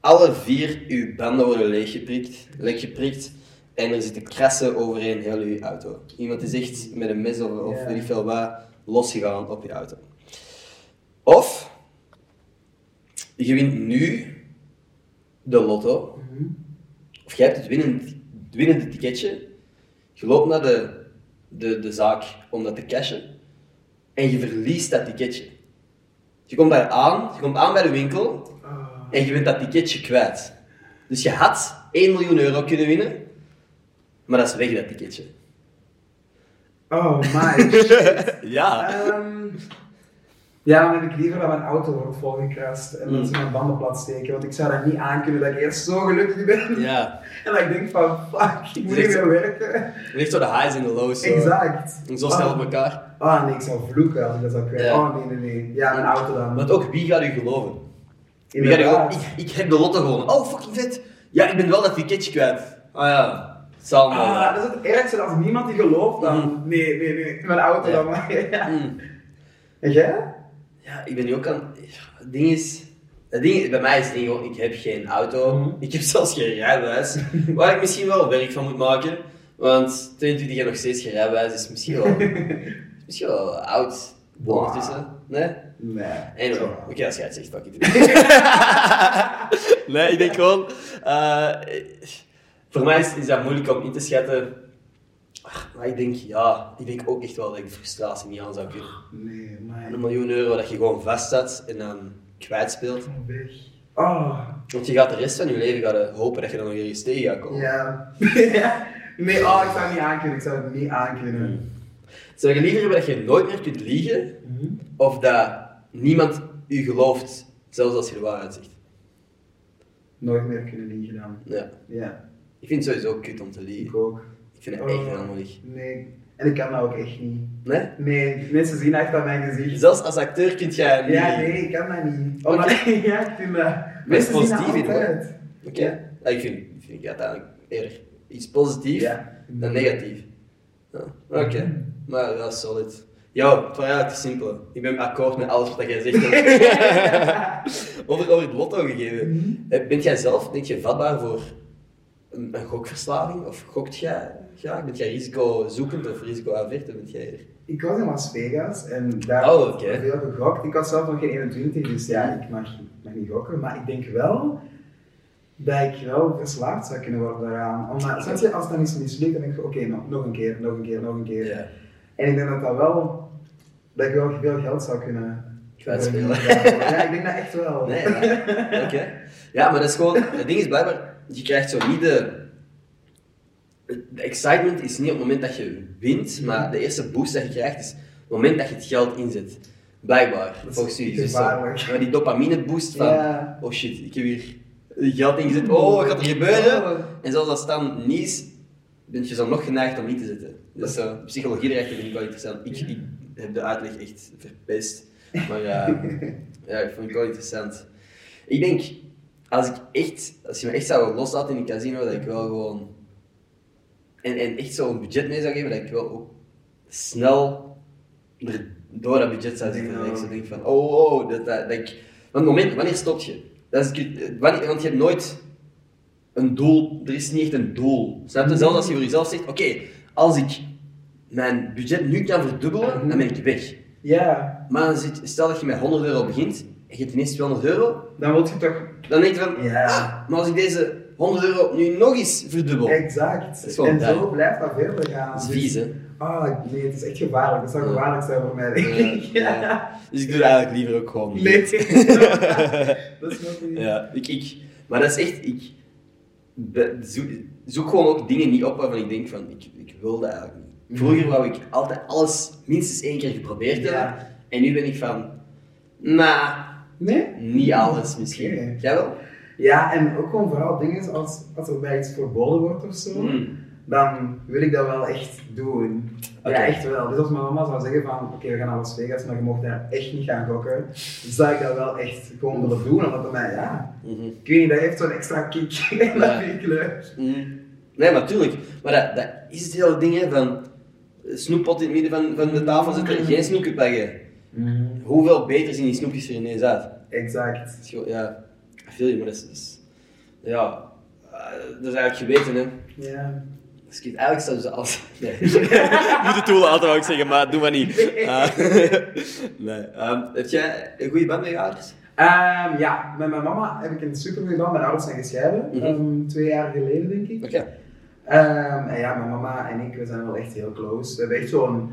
alle vier uw banden worden leeggeprikt, lekgeprikt en er zitten krassen overheen heel uw auto. Iemand is echt met een mes of, of Ja. weet ik veel wat losgegaan op je auto. Of je wint nu de lotto, of jij hebt het winnende, het winnende ticketje, je loopt naar de, de, de zaak om dat te cashen en je verliest dat ticketje. Je komt daar aan, je komt aan bij de winkel en je bent dat ticketje kwijt. Dus je had 1 miljoen euro kunnen winnen, maar dat is weg, dat ticketje. Oh my shit. Ja. Ehm, ja, dan heb ik liever dat mijn auto wordt volgekrast en dat Mm. ze mijn banden plat steken, want ik zou dat niet aankunnen dat ik eerst zo gelukkig ben Ja. en dat ik denk van fuck, ik moet niet meer werken. Je ligt zo de highs en de lows. Zo. Exact. En zo snel op Oh. elkaar. Ah nee, ik zou vloeken als ik dat zou kwijt. Ja. Oh nee, nee, nee. Ja, mijn auto dan. Want ook, wie gaat u geloven? Wie gaat u geloven? Ik, ik heb de lotto gewonnen. Oh, fucking vet. Ja, ik ben wel dat ticketje kwijt. Ah ja, het zal. Ah, dat is het ergste, als niemand die gelooft dan. Nee, nee, nee. Mijn auto dan maar. Mm. En jij? Ja, ik ben nu ook aan... Het ding is... Het ding, bij mij is het ding gewoon, ik heb geen auto. Mhm. Ik heb zelfs geen rijbewijs. waar ik misschien wel werk van moet maken. Want 22 jaar nog steeds geen rijbewijs is misschien wel... is misschien wel oud. Wow. Ondertussen. Nee? Nee. Anyway, oké, als jij het zegt, fuck it. nee, ik denk gewoon... eh, voor mij is, is dat moeilijk om in te schatten. Maar ik denk, ja, ik denk ook echt wel dat ik de frustratie niet aan zou kunnen. Nee, maar. Een miljoen euro dat je gewoon vastzet en dan kwijtspeelt. Oh. Want je gaat de rest van je leven gaan hopen dat je dan nog ergens tegen gaat komen. Ja. nee, oh, ik zou het niet aankunnen. Ik zou het niet aankunnen. Zou je liever hebben dat je nooit meer kunt liegen, of dat niemand u gelooft, zelfs als je de waarheid zegt? Nooit meer kunnen liegen dan. Ja. Ja, Ik vind het sowieso kut om te ik liegen. ook. Ik vind het echt Oh, helemaal niet. Nee. En ik kan dat ook echt niet. Nee? Nee, mensen zien echt aan mijn gezicht. Zelfs als acteur kun jij niet Ja, nee, ik kan dat niet. Omdat, ja, ik vind dat... Mensen positief in. Oké. Ja. Ja, ik vind, vind ik uiteindelijk eerder iets positiefs Ja. dan negatief. Ja. Oké, maar dat is solid. Yo, het was eigenlijk te simpel. Ik ben akkoord met alles wat jij zegt. over, over het lotto gegeven. Eh, Bent jij zelf, denk je, vatbaar voor een, een gokverslaving? Of gokt jij graag? Bent jij risicozoekend of risicoavert? Bent jij er? Ik was in Las Vegas en daar Oh, heb oké. ik veel gegokt. Ik was zelf nog geen 21, dus ja, ik mag, mag niet gokken. Maar ik denk wel dat ik wel verslaafd zou kunnen worden daaraan. Omdat, je, als dan is mislukt, dan denk ik, oké, nog, nog een keer, nog een keer, nog een keer. En ik denk dat dat wel, dat ik wel veel geld zou kunnen Kwijtspelen. Ja, ik denk dat echt wel. Nee, ja. oké. Ja, maar dat is gewoon... Het ding is blijkbaar, je krijgt zo niet de... De excitement is niet op het moment dat je wint, maar de eerste boost dat je krijgt is op het moment dat je het geld inzet. Blijkbaar, Dat volgens u. Dus maar die dopamine boost van, oh shit, ik heb hier geld ingezet, oh, wat gaat er gebeuren? Oh. En zelfs als het dan niet is, ben je zo nog geneigd om niet te zetten. Dus zo, de psychologie erachter vind ik wel interessant. Ik, ik heb de uitleg echt verpest. Maar ja, ja, ik vond het wel interessant. Ik denk, als ik echt, als je me echt zou loslaten in een casino, dat ik wel gewoon... En, en echt zo'n budget mee zou geven, dat ik wel ook snel er door dat budget zou zitten. Dat ik zo denk van, oh, oh, dat, dat, dat ik... Want moment, wanneer stop je? Dat is, het- wanneer, want je hebt nooit een doel, er is niet echt een doel. Snap je? Zelfs als je voor jezelf zegt, oké, als ik mijn budget nu kan verdubbelen, dan ben ik weg. Ja, Maar zit, stel dat je met 100 euro begint, je hebt ineens 200 euro, dan wil je toch... dan denk je van, Ja. ah, maar als ik deze 100 euro nu nog eens verdubbel, Exact. en zo blijft dat verder gaan. dat is Dus- vies, hè? Ah, nee, het is echt gevaarlijk. Het zou Ja. gevaarlijk zijn voor mij. Ja, ja. Dus ik doe het eigenlijk liever ook gewoon niet. Nee. dat is nog niet. Ja, ik, ik, maar dat is echt, ik be- zoek, zoek gewoon ook dingen niet op waarvan ik denk van, ik, ik wil dat eigenlijk niet. Vroeger wou ik altijd alles minstens één keer geprobeerd hebben. Ja. En nu ben ik van, nou, Nee? niet alles misschien. Oké. Jij wel? Ja, en ook gewoon vooral dingen als, als er bij iets verboden wordt of zo, Mm. dan wil ik dat wel echt doen. Ja, echt wel. Dus als mijn mama zou zeggen van, oké, we gaan naar Las Vegas, maar je mocht daar echt niet gaan gokken, dan zou ik dat wel echt gewoon willen doen, omdat dat mij, ja, Mhm. ik weet niet, dat heeft zo'n extra kick en dat vind ik leuk. Mm. Nee, maar tuurlijk. Maar dat, dat is het hele ding, hè, van snoeppot in het midden van, van de tafel zetten, geen snoepje pakken. Hoeveel beter zien die snoepjes er ineens uit? Exact. Is gewoon- ja, ik feel je, maar dat is, dat is- ja, eh, dat is eigenlijk geweten, hè. Ja. Dus ik- eigenlijk zouden ze alles... Nee. ik moet het wou ik zeggen, maar doe maar niet. Ah. nee. Ehm, heb jij een goede band met je ouders? Ehm, ja, met mijn mama heb ik een super goede band. Mijn ouders zijn gescheiden, Mhm. ehm, twee jaar geleden denk ik. Oké. Ehm, en ja, mijn mama en ik, we zijn wel echt heel close. We hebben echt zo'n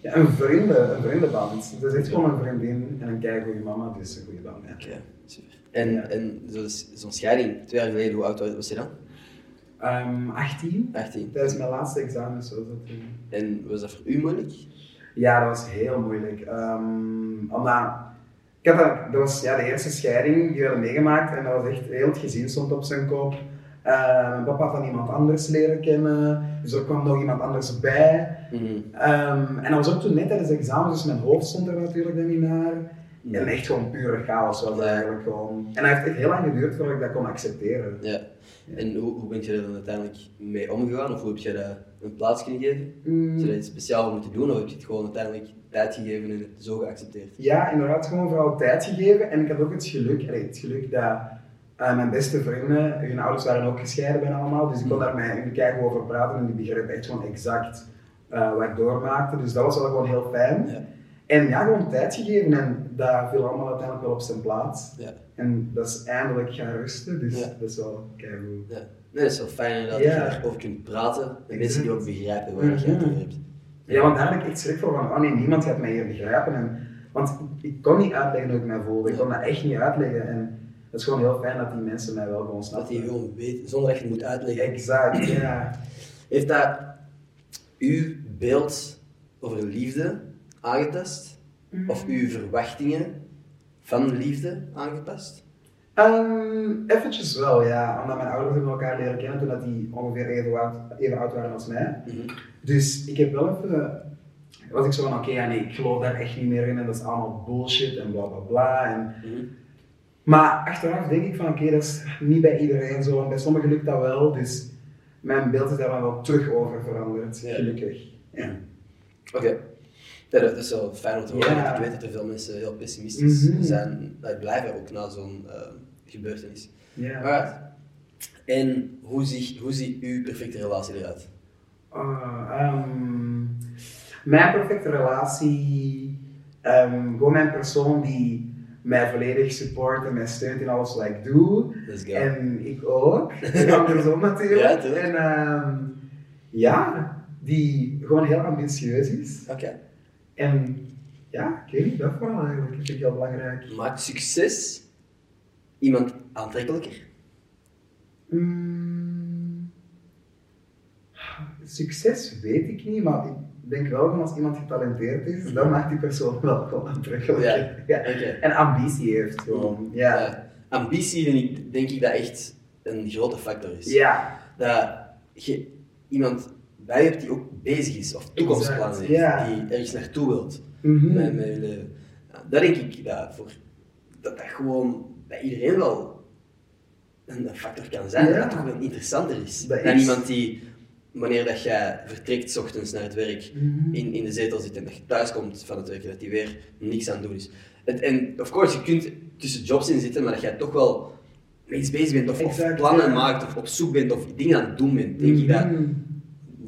ja, een, vrienden, een vriendenband. Het is echt gewoon een vriendin en een kei goede mama, dus een goede band. Ja. Oké, super. En, en zo- zo'n scheiding, twee jaar geleden, hoe oud was je dan? Ehm, 18, 18. tijdens mijn laatste examen zo. Dat, toen. En was dat voor u moeilijk? Ja, dat was heel moeilijk. Ehm omdat, ik had dat, dat was ja, de eerste scheiding die we hadden meegemaakt en dat was echt, heel het gezin stond op zijn kop. Mijn papa dan iemand anders leren kennen, dus er kwam nog iemand anders bij. Mhm. Ehm, en dat was ook toen net tijdens de examens, dus mijn hoofd stond er natuurlijk dan niet naar. En echt gewoon pure chaos was eigenlijk gewoon. En dat heeft echt heel lang geduurd voordat ik dat kon accepteren. Ja. En hoe, hoe ben je er dan uiteindelijk mee omgegaan? Of hoe heb je dat een plaats kunnen geven? Mm, Heb je daar iets speciaal moeten doen? Of heb je het gewoon uiteindelijk tijd gegeven en het zo geaccepteerd? Ja, inderdaad, gewoon vooral tijd gegeven. En ik had ook het geluk, het geluk dat eh, mijn beste vrienden, hun ouders waren ook gescheiden bijna allemaal, dus ik kon daar met hun keigoed over praten en die begrepen echt gewoon exact eh, wat ik doormaakte. Dus dat was wel gewoon heel fijn. Ja. En ja, gewoon tijd gegeven en dat viel allemaal uiteindelijk wel op zijn plaats. Ja. En dat is eindelijk gaan rusten, dus Ja. dat is wel keigoed. ja. Nee, dat is wel fijn dat je daarover kunt praten. En mensen die ook begrijpen waar je het Mhm. over hebt. Ja, want daar heb ik echt schrik voor van, oh nee, niemand gaat mij hier begrijpen. En, want ik, ik kon niet uitleggen hoe ik mij voelde, ik kon dat echt niet uitleggen. En het is gewoon heel fijn dat die mensen mij wel gewoon Dat snappen. die gewoon weet, zonder dat je het moet uitleggen. Exact, ja. Heeft dat uw beeld over liefde aangetast? Of uw verwachtingen van liefde aangepast? Ehm, eventjes wel, ja. Omdat mijn ouders hebben elkaar leren kennen toen dat die ongeveer even oud, even oud waren als mij. Mhm. Dus ik heb wel even... Was ik zo van, oké, ja, nee, ik geloof daar echt niet meer in en dat is allemaal bullshit en bla bla bla. En, Mhm. Maar achteraf denk ik van, oké, dat is niet bij iedereen zo. En bij sommigen lukt dat wel, dus mijn beeld is daar wel terug over veranderd, Ja. gelukkig. Ja. Oké. Ja, dat is wel fijn om te horen. Ja. Ik weet dat er veel mensen heel pessimistisch Mhm. zijn. Dat blijven ook na zo'n eh, gebeurtenis. Ja. Alright. En hoe, zie, hoe ziet uw perfecte relatie eruit? Ah, ehm, mijn perfecte relatie, ehm, gewoon mijn persoon die mij volledig support en mij steunt in alles wat ik doe. En ik ook. En andersom natuurlijk. Ja, en ehm, ja, die gewoon heel ambitieus is. Oké. En ja, ik weet niet, dat vooral eigenlijk. Dat vind ik heel belangrijk. Maakt succes iemand aantrekkelijker? Mm, succes weet ik niet, maar ik denk wel als iemand getalenteerd is, dan maakt die persoon wel gewoon aantrekkelijk. Ja. Ja. En ambitie heeft gewoon. Ja. Ja. Ambitie vind ik, denk ik dat echt een grote factor is. Ja. Dat je iemand bij hebt die ook bezig is, of toekomstplannen heeft, ja. die ergens naartoe wilt Mhm. met, met je leven. Dat denk ik dat, voor, dat dat gewoon bij iedereen wel een factor kan zijn, dat dat toch wel interessanter is Dat dan is- iemand die, wanneer dat jij vertrekt 's ochtends naar het werk, Mhm. in, in de zetel zit en dat je thuis komt van het werk en dat die weer niks aan het doen is. Het, en of course, je kunt tussen jobs in zitten, maar dat jij toch wel met iets bezig bent, of, plannen ja. maakt, of op zoek bent, of dingen aan het doen bent, denk ik dat Mhm.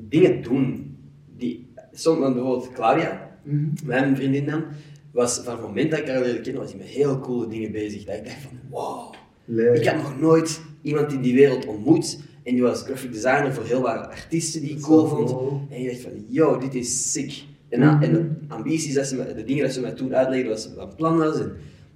dingen doen, die, soms, bijvoorbeeld Claudia, Mhm. mijn vriendin dan, was van het moment dat ik haar leerde kennen, was hij met heel coole dingen bezig. Dat ik dacht van, wow, Leuk. ik heb nog nooit iemand in die wereld ontmoet. En die was graphic designer voor heel wat artiesten die ik cool vond. En je dacht van, yo, dit is sick. En, dan- en de ambities, dat ze de dingen dat ze mij toen uitlegden, was wat plan was. En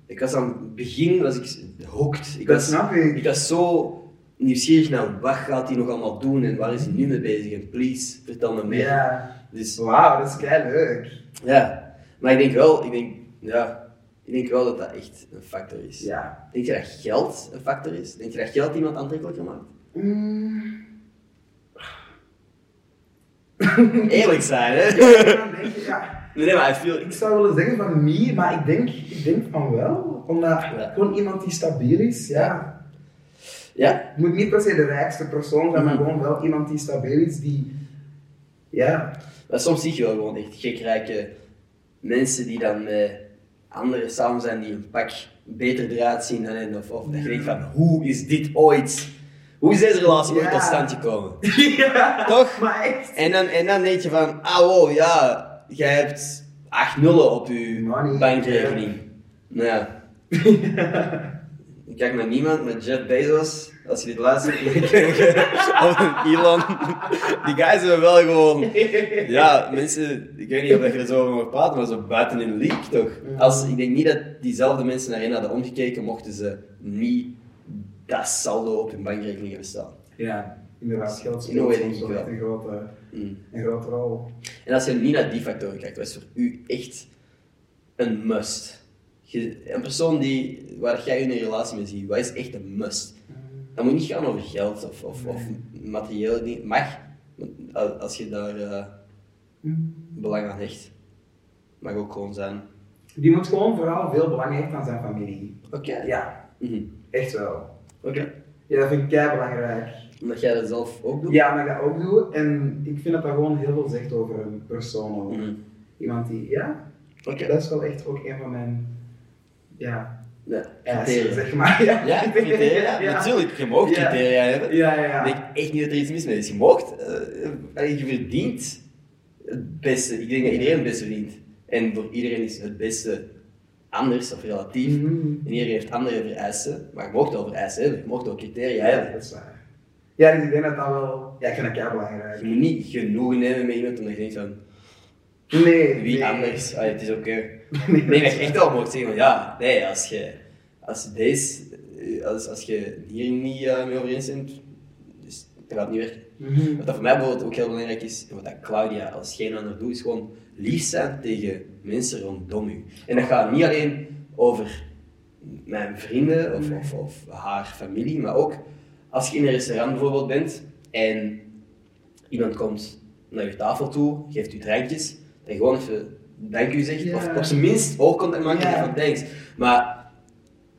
ik was aan het begin, was ik hooked. Ik Dat was, snap ik. ik was zo nieuwsgierig naar wat gaat hij nog allemaal doen en waar is hij nu mee bezig. En please, vertel me meer. Ja. Dus Wauw, dat is kei leuk. ja, maar ik denk wel, ik denk, ja, ik denk wel dat dat echt een factor is. Ja. Denk je dat geld een factor is? Denk je dat geld iemand aantrekkelijker maakt? Mm. Eerlijk zijn, hè? Ja, dan denk je, ja. Nee, maar feel... Ik zou willen zeggen van niet, maar ik denk, ik denk van wel. Omdat Ja. gewoon iemand die stabiel is, ja. Ja? Het moet niet per se de rijkste persoon zijn, maar Mhm. gewoon wel iemand die stabiel is, die... Ja. Maar soms zie je wel gewoon echt gekrijke mensen die dan met anderen samen zijn die een pak beter eruit zien dan hen. Of, of dat je denkt van, hoe is dit ooit... Hoe is deze relatie ooit tot stand gekomen? Toch? Maar echt. En dan, en dan denk je van, ah wow, ja, jij hebt acht nullen op je Money, bankrekening. Nou ja. Ik kijk naar niemand, met Jeff Bezos, als je dit luistert, of Elon. Die guys hebben wel gewoon, ja, mensen, ik weet niet of je er zo over mag praten, maar zo buiten in de league toch? Als, ik denk niet dat diezelfde mensen naar hen hadden omgekeken, mochten ze niet dat saldo op hun bankrekening hebben staan. Ja, inderdaad. Geld In een way speelt soms wel echt een grote, Mm. een grote rol. En als je niet naar die factoren kijkt, wat is voor u echt een must? Je- een persoon die, waar jij in een relatie mee ziet, wat is echt een must? Dat moet niet gaan over geld of, of, of materiële dingen. Mag, als je daar eh, belang aan hecht. Mag ook gewoon zijn. Die moet gewoon vooral veel belang hechten aan zijn familie. Oké. Ja, Mhm. echt wel. Oké. Ja, dat vind ik kei belangrijk. Omdat jij dat zelf ook doet? Ja, maar ik dat ook doe. En ik vind dat dat gewoon heel veel zegt over een persoon. Mhm. Iemand die, ja, Oké. dat is wel echt ook een van mijn, ja, Ja, criteria. zeg maar. Ja, Ja, criteria. Ja. Natuurlijk, je mag criteria hebben. Ja, ja, ja. Ik denk echt niet dat er iets mis mee is. Je moogt, eh, je verdient het beste. Ik denk dat iedereen het beste verdient. En voor iedereen is het beste anders of relatief. Mhm. En iedereen heeft andere vereisten. Maar je mag wel vereisten hebben. Je mag wel criteria Ja, hebben. dat is waar. Ja, dus ik denk dat dat wel, ja, ik vind dat kei belangrijk. Je moet niet genoegen nemen met iemand omdat je denkt van Nee, wie nee. anders. Ah, het is oké. Nee, dat je echt wel mag zeggen van ja, nee, als je, als deze, eh, als, als je hier niet eh, mee overeenstemt, dus dat gaat niet werken. Mhm. Wat dat voor mij bijvoorbeeld ook heel belangrijk is, en wat dat Claudia als geen ander doet, is gewoon lief zijn tegen mensen rondom u. En dat gaat niet alleen over mijn vrienden of, of, of haar familie, maar ook als je in een restaurant bijvoorbeeld bent en iemand komt naar je tafel toe, geeft u drankjes, en gewoon even dank u zegt, of op zijn minst oogcontact maken Ja. van thanks. Maar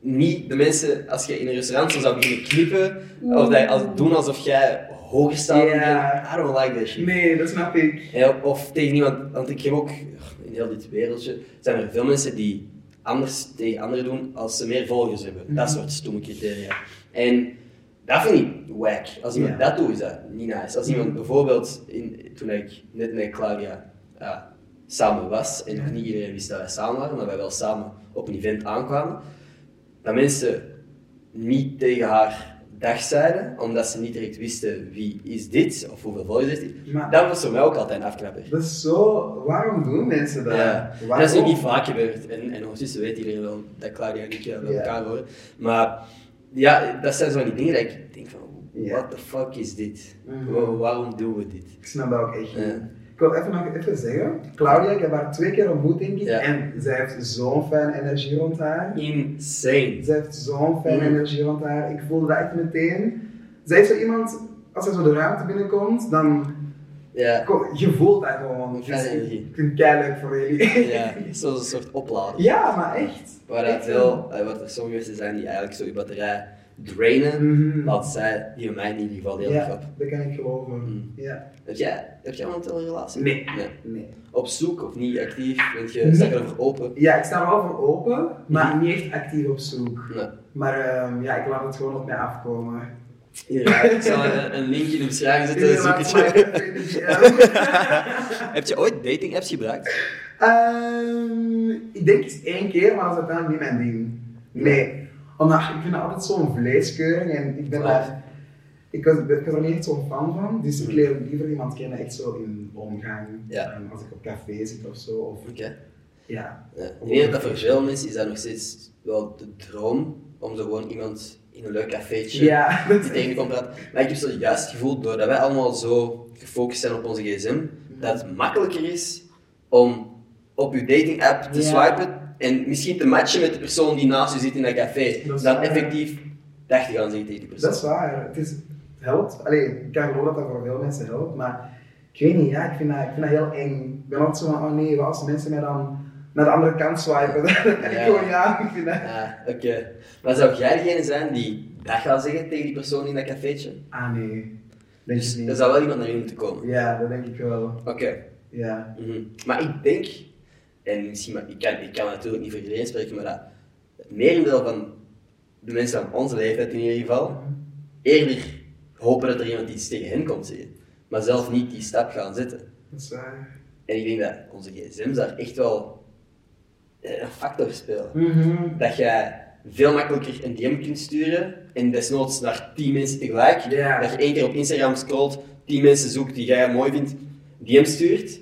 niet de mensen, als je in een restaurant zo zou beginnen knippen, of dat als, doen alsof jij Ja. dan, I don't like that shit. Nee, dat snap ik. Ja, of tegen iemand, want ik heb ook, in heel dit wereldje, zijn er veel mensen die anders tegen anderen doen als ze meer volgers hebben. Dat soort stomme criteria. En dat vind ik wack. Als iemand dat doet, is dat niet nice. Als iemand bijvoorbeeld, in, toen ik net met Claudia samen was, en nog niet iedereen wist dat wij samen waren, maar wij wel samen op een event aankwamen, dat mensen niet tegen haar dag zeiden, omdat ze niet direct wisten wie is dit, of hoeveel volgers heeft dit. Maar- Dat was voor mij ook altijd een afknapper. Dat is zo, waarom doen mensen dat? Ja, dat is niet vaak gebeurd. En, en ondertussen weet iedereen wel dat Claudia en ik eh, bij elkaar horen. Maar ja, dat zijn zo die dingen dat ik denk van, what the fuck is dit? Mhm. Wa- waarom doen we dit? Ik snap dat ook echt niet. Ja. Ik wil even nog even zeggen, Claudia, ik heb haar twee keer ontmoet denk ik, Ja. en zij heeft zo'n fijne energie rond haar. Insane. Zij heeft zo'n fijne Mhm. energie rond haar. Ik voelde dat echt meteen. Zij is zo iemand, als zij zo de ruimte binnenkomt, dan Ja, je voelt dat gewoon. Fijne Dus energie. Ik vind het leuk voor jullie. ja zo'n soort oplader. Ja, maar echt. Waar dat Echt eh, wat er sommige mensen zijn die eigenlijk zo je batterij drainen, Mhm. laat zij die bij mij in ieder geval heel erg Ja, op. dat kan ik geloven. Mm. Ja. Heb jij, heb jij momenteel een relatie? Nee. nee. Nee. Op zoek of niet actief? Bent je, Nee. sta je erover open? Ja, ik sta wel voor open, maar Mhm. niet echt actief op zoek. Nee. Maar ehm, ja, ik laat het gewoon op mij afkomen. Ja, ik zal een, een link in de beschrijving zetten. Zoek het je. Heb je ooit dating apps gebruikt? Ehm, ik denk eens één keer, maar dat is uiteindelijk niet mijn ding. Nee, omdat ik vind dat altijd zo'n vleeskeuring en ik ben Ja. daar... Ik was, ik was er niet echt zo'n fan van, dus ik Mhm. leer liever iemand kennen echt zo in omgang. Ja. Als ik op café zit of zo. Of, ja. Ja. Ik denk dat voor veel mensen is dat nog steeds wel de droom om zo gewoon iemand in een leuk cafeetje Ja, die tegen je komt praten. Maar ik heb zo juist het gevoel, doordat wij allemaal zo gefocust zijn op onze gsm, dat het makkelijker is om op je dating app te Ja. swipen en misschien te matchen met de persoon die naast je zit in dat café, Dat dan waar. effectief dag te gaan zeggen tegen die persoon. dat is waar. Het, is, het helpt. Allee, ik kan geloven dat dat voor veel mensen helpt, maar ik weet niet, ja, ik vind dat, ik vind dat heel eng. Ik ben altijd zo van, oh nee, wat als mensen mij dan naar de andere kant swipen? Dan kan ik Ja. gewoon, ja, ik vind dat... Oké. Maar zou jij degene zijn die dag gaat zeggen tegen die persoon in dat cafeetje? Ah nee, denk Dus er zou wel iemand naar je moeten komen. Ja, dat denk ik wel. Oké. Ja. Mhm. Maar ik denk, en misschien, maar ik, kan, ik kan natuurlijk niet voor iedereen spreken, maar dat het merendeel van de mensen van onze leeftijd in ieder geval, eerder hopen dat er iemand iets tegen hen komt zeggen, maar zelf niet die stap gaan zetten. Dat is waar. En ik denk dat onze gsm's daar echt wel eh, een factor spelen. Mhm. Dat jij veel makkelijker een DM kunt sturen en desnoods naar 10 mensen tegelijk. Dat je één keer op Instagram scrolt, 10 mensen zoekt die jij mooi vindt, DM stuurt,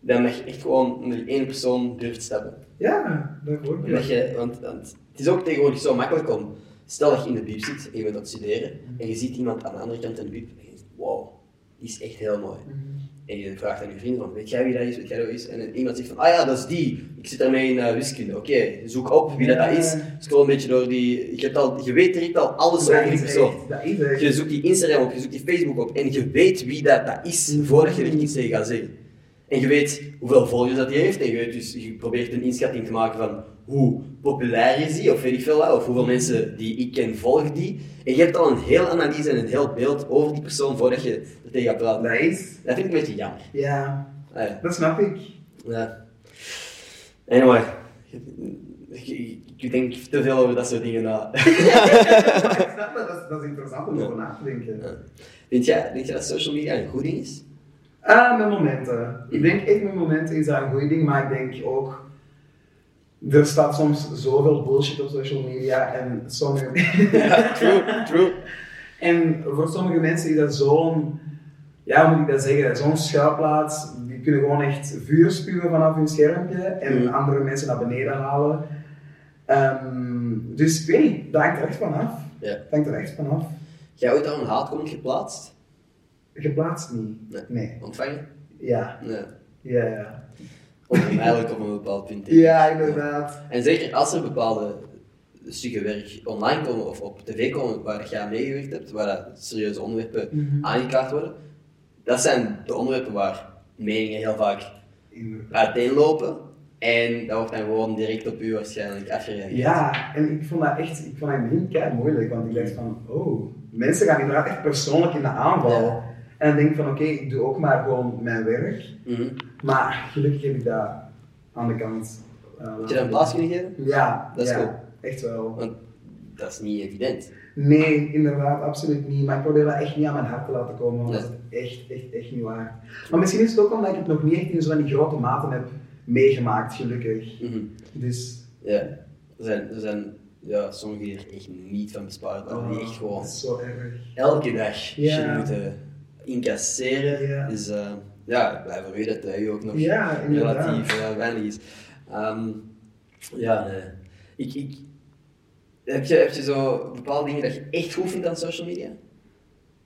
dan dat je echt gewoon die ene persoon durft stappen. Ja, dat hoor ik. dat je, want, want het is ook tegenwoordig zo makkelijk om, stel dat je in de bieb zit en je aan het studeren en je ziet iemand aan de andere kant van de bieb en je denkt, wow, die is echt heel mooi. Mhm. En je vraagt aan je vrienden van, weet jij wie dat is, weet jij dat is? En iemand zegt van, ah ja, dat is die. Ik zit daarmee in eh, wiskunde. Oké, zoek op wie dat, dat is. Scroll een beetje door die... Je, hebt al, je weet direct al alles Dat over die persoon. Dat. Je zoekt die Instagram op, je zoekt die Facebook op en je weet wie dat, dat is voordat je er iets tegen gaat zeggen. En je weet hoeveel volgers dat hij heeft en je, weet dus, je probeert een inschatting te maken van hoe populair is die, of weet ik veel wat, of hoeveel mensen die ik ken volgen die. En je hebt al een heel analyse en een heel beeld over die persoon voordat je er tegen gaat praten. Dat is... Dat vind ik een beetje jammer. Ja, Ah, ja. dat snap ik. Ja. Anyway. Ik, denk te veel over dat soort dingen na. Ik snap dat. Dat is, dat is interessant om over na te denken. Ja. Jij, denk jij dat social media een goed ding is? Ah, met momenten. Ik denk echt met momenten is dat een goed ding, maar ik denk ook... Er staat soms zoveel bullshit op social media en sommige... true, true. En voor sommige mensen is dat zo'n, ja, hoe moet ik dat zeggen, zo'n schuilplaats. Die kunnen gewoon echt vuur spuwen vanaf hun schermpje en Mm. andere mensen naar beneden halen. Ehm, dus ik weet niet, dat hangt er echt vanaf. Ja. Dat hangt er echt vanaf. Jij ooit al een haatcomment geplaatst? Geplaatst niet. Nee. Nee. Ontvangen? Ja. Nee. Ja, ja. Onvermijdelijk op een bepaald punt. Ja, inderdaad. En zeker als er bepaalde stukken werk online komen of op tv komen waar je aan meegewerkt hebt, waar dat serieuze onderwerpen Mhm. aangekaart worden, dat zijn de onderwerpen waar meningen heel vaak uiteenlopen. En dat wordt dan gewoon direct op u waarschijnlijk afgereageerd. Ja, en ik vond dat echt, ik vond dat in het begin moeilijk, want ik dacht van, oh, mensen gaan inderdaad echt persoonlijk in de aanval. Ja. En denk van, oké, ik doe ook maar gewoon mijn werk. Mhm. Maar gelukkig heb ik dat aan de kant. uh, Heb je dat een plaats kunnen geven? Ja, Dat is ja, goed. echt wel. Want dat is niet evident. Nee, inderdaad, absoluut niet. Maar ik probeer dat echt niet aan mijn hart te laten komen, want Nee. dat is echt, echt, echt niet waar. Maar misschien is het ook omdat ik het nog niet echt in zo'n grote maten heb meegemaakt, gelukkig. Mhm. Dus, Ja, er zijn, er zijn ja, sommigen die er echt niet van bespaard worden. Die echt oh, gewoon dat is zo erg. elke dag Ja. shit moeten incasseren. Ja. Dus uh, ja, ik blijf er dat hij ook nog relatief eh, weinig is. Ehm, ja, nee. Ik, ik, heb, je, heb je zo bepaalde dingen dat je echt goed vindt aan social media?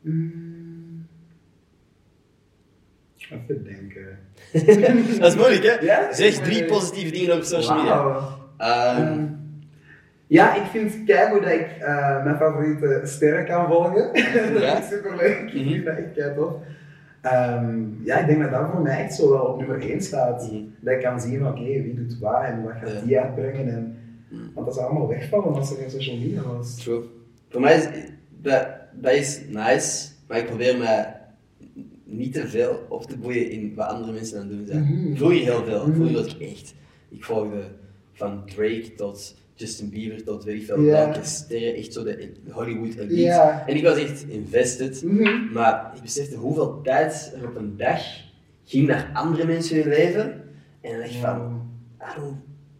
Mm. Even denken. dat is moeilijk, hè? Ja, zeg drie positieve dingen op social media. Ja, ik vind het kei goed dat ik eh, mijn favoriete sterren kan volgen. dat Ja? is superleuk. Ik Mhm. vind dat echt kei tof. Ehm, ja, ik denk dat dat voor mij echt zo wel op nummer 1 staat. Mhm. Dat ik kan zien van oké, wie doet wat en wat gaat die uitbrengen. En, Mhm. Want dat zou allemaal wegvallen als er geen social media was. True. Voor mij is dat, dat is nice, maar ik probeer mij niet te veel op te boeien in wat andere mensen aan het doen zijn. Mhm. Vroeger heel veel. Mhm. Vroeger was ik echt. Ik volgde van Drake tot Justin Bieber tot weet ik veel Ja. welke sterren, echt zo de Hollywood elite. En ik was echt invested. Mhm. Maar ik besefte hoeveel tijd er op een dag ging naar andere mensen hun leven. En dan dacht ik van,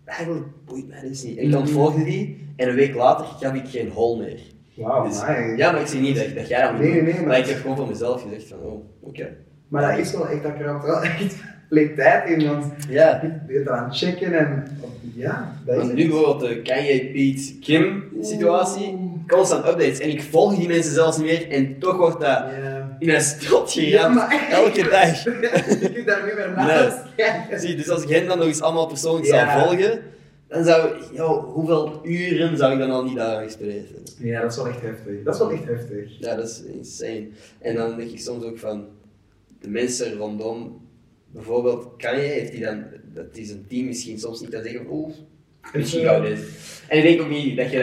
eigenlijk boeit mij dus niet. En ik ontvolgde die en een week later gaf ik geen hol meer. Wauw, Dus- ja, maar ik zie niet dat, dat jij dat moet Nee, doen. nee, maar- maar ik heb gewoon voor mezelf gezegd van, oh, oké. Maar dat is wel echt, dat kruipt wel echt veel tijd in, want Ja. ik het aan het checken en ja, dat is nu bijvoorbeeld de Kanye, Piet, Kim situatie, constant updates. En ik volg die mensen zelfs niet meer en toch wordt dat Ja. in een strot Ja, gegaan, echt. elke dag. ik kan daar niet meer naast kijken. Zie, dus als ik hen dan nog eens allemaal persoonlijk Ja. zou volgen, dan zou ik, yo, hoeveel uren zou ik dan al niet daaraan gespendeerd hebben? Ja, dat is wel echt heftig. Dat is wel echt heftig. Ja, dat is insane. En dan denk ik soms ook van, de mensen rondom, bijvoorbeeld Kanye, heeft hij dan, dat hij zijn team misschien soms niet kan zeggen, oeh, misschien gauw dit. En ik denk ook niet dat je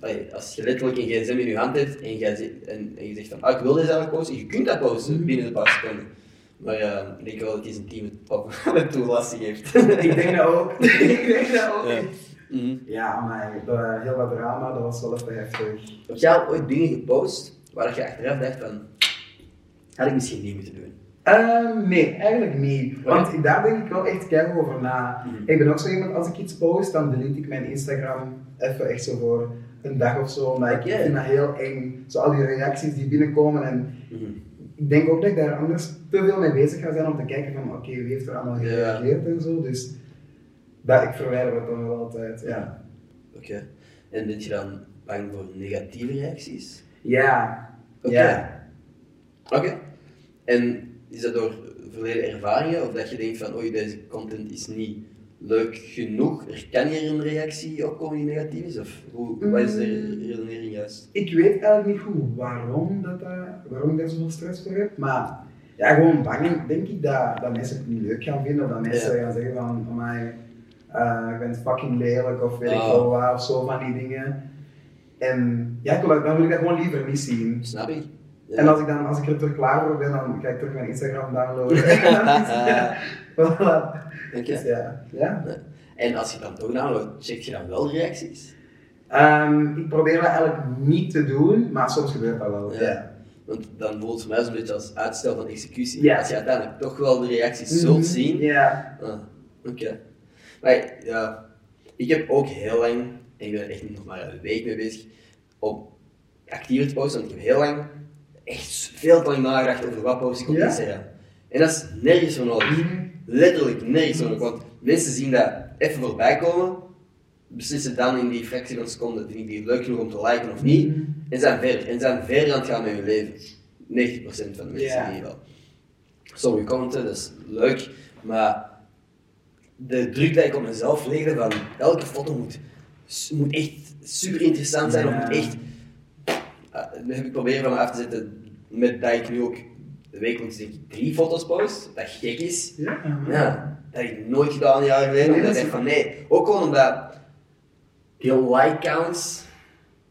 dat, als je letterlijk een gsm in je hand hebt en je, zegt- en, en je zegt van, ah, ik wil dit eigenlijk posten, je kunt dat posten binnen een paar seconden. Maar ja, ik denk wel dat hij zijn team het op de toelassing heeft. Ik denk dat ook. ik denk dat ook. Ja. Ja, Mhm. maar dat, heel dat drama, dat was wel even heftig. Heb jij al ooit dingen gepost waar je achteraf dacht van, had ik misschien niet moeten doen? Ehm, nee, eigenlijk niet. Want daar denk ik wel echt keihard over na. Mhm. Ik ben ook zo iemand, als ik iets post, dan delete ik mijn Instagram even echt zo voor een dag of zo. Omdat ik vind dat heel eng. Zo al die reacties die binnenkomen. En Mhm. ik denk ook dat ik daar anders te veel mee bezig ga zijn om te kijken van oké, wie heeft er allemaal gereageerd en zo. Dus dat, ik verwijder het dan wel altijd. Ja. Oké. En ben je dan bang voor negatieve reacties? Ja. Oké. Ja. Oké. En is dat door verleden ervaringen of dat je denkt van, oei, deze content is niet leuk genoeg? Er kan hier een reactie op komen die negatief is? Of hoe, wat is de Mm. redenering juist? Ik weet eigenlijk niet goed waarom, dat, dat, waarom ik daar zoveel stress voor heb, maar ja, gewoon bang denk ik dat, dat mensen het niet leuk gaan vinden, of dat mensen Ja. gaan zeggen van, amai, eh je bent fucking lelijk, of weet ik Oh. veel wat, of zo van die dingen. En ja, ik dan wil ik dat gewoon liever niet zien. Snap ik? En als ik, dan, als ik er terug klaar voor ben, dan ga ik terug mijn Instagram downloaden. Voilà. Oké. Dus ja, ja. En als je dan toch downloadt, check je dan wel reacties? Ehm, ik probeer dat eigenlijk niet te doen, maar soms gebeurt dat wel. Ja. Ja. Want dan voelt het voor mij zo'n beetje als uitstel van executie. Ja. Als je uiteindelijk toch wel de reacties zult Mhm. zien, Ja. Ah, oké. Maar ja, ik heb ook heel lang, en ik ben er echt nog maar een week mee bezig, om actiever te posten, want ik heb heel lang echt veel te lang nagedacht over wat post ik op Ja? Instagram. En dat is nergens voor nodig. Mhm. Letterlijk nergens voor nodig, want mensen zien dat even voorbij komen, beslissen dan in die fractie van een seconde, vind ik die leuk genoeg om te liken of niet, Mhm. en zijn verder. En zijn verder aan het gaan met hun leven. 90% van de mensen Ja. in ieder geval. Sommige commenten, dat is leuk, maar de druk dat ik op mezelf legde van elke foto moet, moet echt super interessant zijn, of moet echt... Uh, heb ik proberen van af te zetten, met dat ik nu ook wekelijks denk ik drie foto's post, dat gek is. Ja. Ja, dat heb ik nooit gedaan een jaar geleden, Nee, dat ik van nee, ook gewoon omdat die like counts,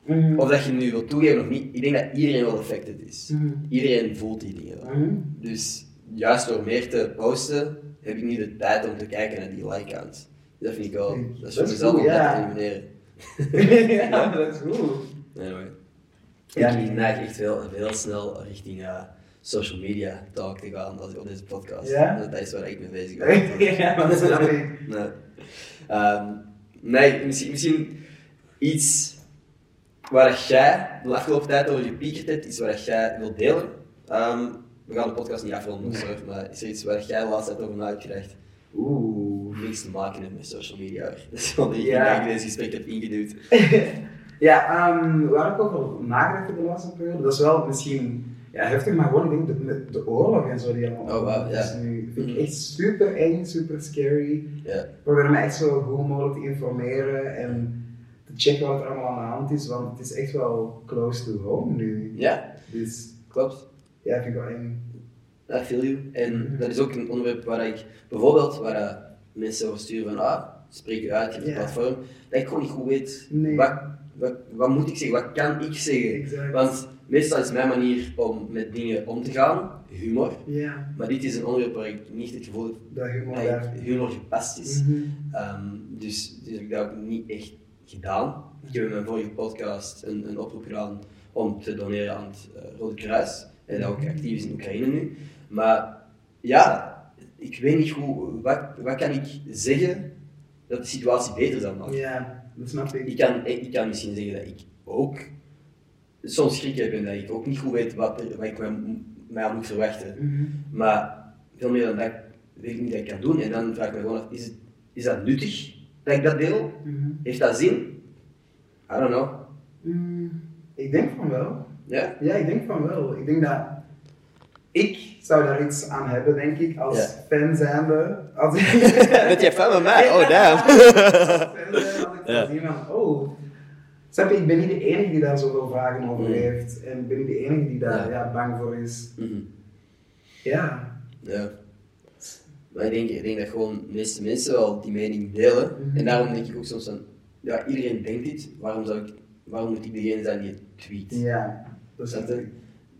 Mhm. of dat je nu wilt toegeven of niet, ik denk dat iedereen wel affected is. Mhm. Iedereen voelt die dingen wel. Mhm. Dus juist door meer te posten, heb ik niet de tijd om te kijken naar die like counts. Dat vind ik wel, dat is voor mezelf om dat te elimineren. ja, dat is goed. Anyway. Ja, ik neig echt heel, heel snel richting eh, social media talk te gaan als ik op deze podcast. Ja? Dat is waar ik mee bezig ben. ja, maar dat snap ik. Nee. Ehm, nee, misschien, misschien iets waar jij de afgelopen tijd over gepiekerd hebt, iets waar jij wilt delen. Ehm, we gaan de podcast niet afronden, maar is er iets waar jij de laatste tijd over na hebt gedacht? Oeh, niks te maken heeft met social media. Dat is wel de Ja. dat ik deze gesprek heb ingeduwd. Ja, ehm, waar ik over nagedacht heb de laatste periode, dat is wel misschien ja, heftig, maar gewoon ik denk de, met de oorlog en zo die allemaal Oh, wauw, ja. is nu, vind ik Mhm. echt super eng, super scary. Ja. Probeer me echt zo goed mogelijk te informeren en te checken wat er allemaal aan de hand is, want het is echt wel close to home nu. ja, Dus klopt. ja, vind ik wel eng. I feel you. En Mhm. dat is ook een onderwerp waar ik bijvoorbeeld waar eh, mensen over sturen van ah, spreek je uit, je hebt een platform, dat ik gewoon niet goed weet Nee. wat, wat, wat moet ik zeggen, wat kan ik zeggen. Exact. Want meestal is mijn manier om met dingen om te gaan humor, Ja, maar dit is een onderwerp waar ik niet het gevoel heb dat humor dat humor gepast is. Mhm. Ehm, dus, dus ik dat ook niet echt gedaan. Ik heb in mijn vorige podcast een, een oproep gedaan om te doneren aan het eh, Rode Kruis. En dat ook actief is in Oekraïne nu. Maar ja, ik weet niet hoe, wat, wat kan ik zeggen dat de situatie beter zal maken. Ja, dat snap ik. Ik kan, ik kan misschien zeggen dat ik ook soms schrik heb en dat ik ook niet goed weet wat, wat ik mij, moet verwachten. Mhm. Maar veel meer dan dat weet ik niet dat ik kan doen. En dan vraag ik me gewoon af, is, het, is dat nuttig dat ik dat deel? Mhm. Heeft dat zin? I don't know. Mm, Ik denk van wel. Ja? Ja, ik denk van wel. Ik denk dat ik zou daar iets aan hebben, denk ik, als Ja. fan zijnde. Als Bent jij fan van mij? Oh, damn. Ja. van, oh, snap je, ik ben niet de enige die daar zoveel vragen over Mm. heeft. En ik ben niet de enige die daar Ja. ja. bang voor is. Mhm. Ja. Ja. Maar ik denk, ik denk dat gewoon de meeste mensen wel die mening delen. Mhm. En daarom denk ik ook soms van, ja, iedereen denkt dit, waarom, zou ik, waarom moet ik degene zijn die het tweet? Ja. Ik.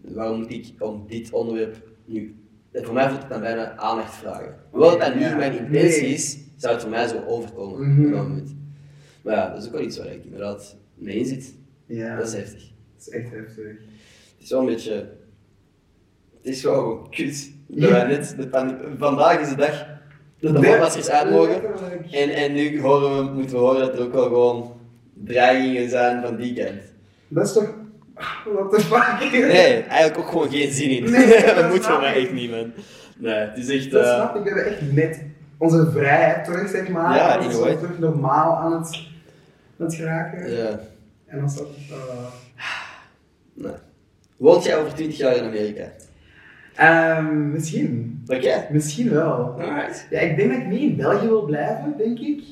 Waarom moet ik om dit onderwerp nu... En voor mij voelt het dan bijna aandacht vragen. Hoewel dat niet mijn intentie is, zou het voor mij zo overkomen op dat moment. Maar ja, dat is ook wel iets waar ik inderdaad mee in zit. Ja. Dat is heftig. Dat is echt heftig. Het is wel een beetje... Het is gewoon kut. Ja. Dat wij net, de vandaag is de dag dat de Nee, mondmaskers uit mogen. En, en nu horen we, moeten we horen dat er ook wel gewoon dreigingen zijn van die kant. Dat is toch... What the fuck? Nee, eigenlijk ook gewoon geen zin in. Nee, dat dat moet voor snap mij ik. echt niet, man. Nee, het is echt... Dat eh, snap ik. We hebben echt net onze vrijheid terug, zeg maar. Ja, in terug normaal aan het, aan het geraken. ja, En staat het... eh, nee. Woont jij over 20 jaar in Amerika? ehm, misschien. Oké. Misschien wel. Alright. Ja, ik denk dat ik niet in België wil blijven, denk ik.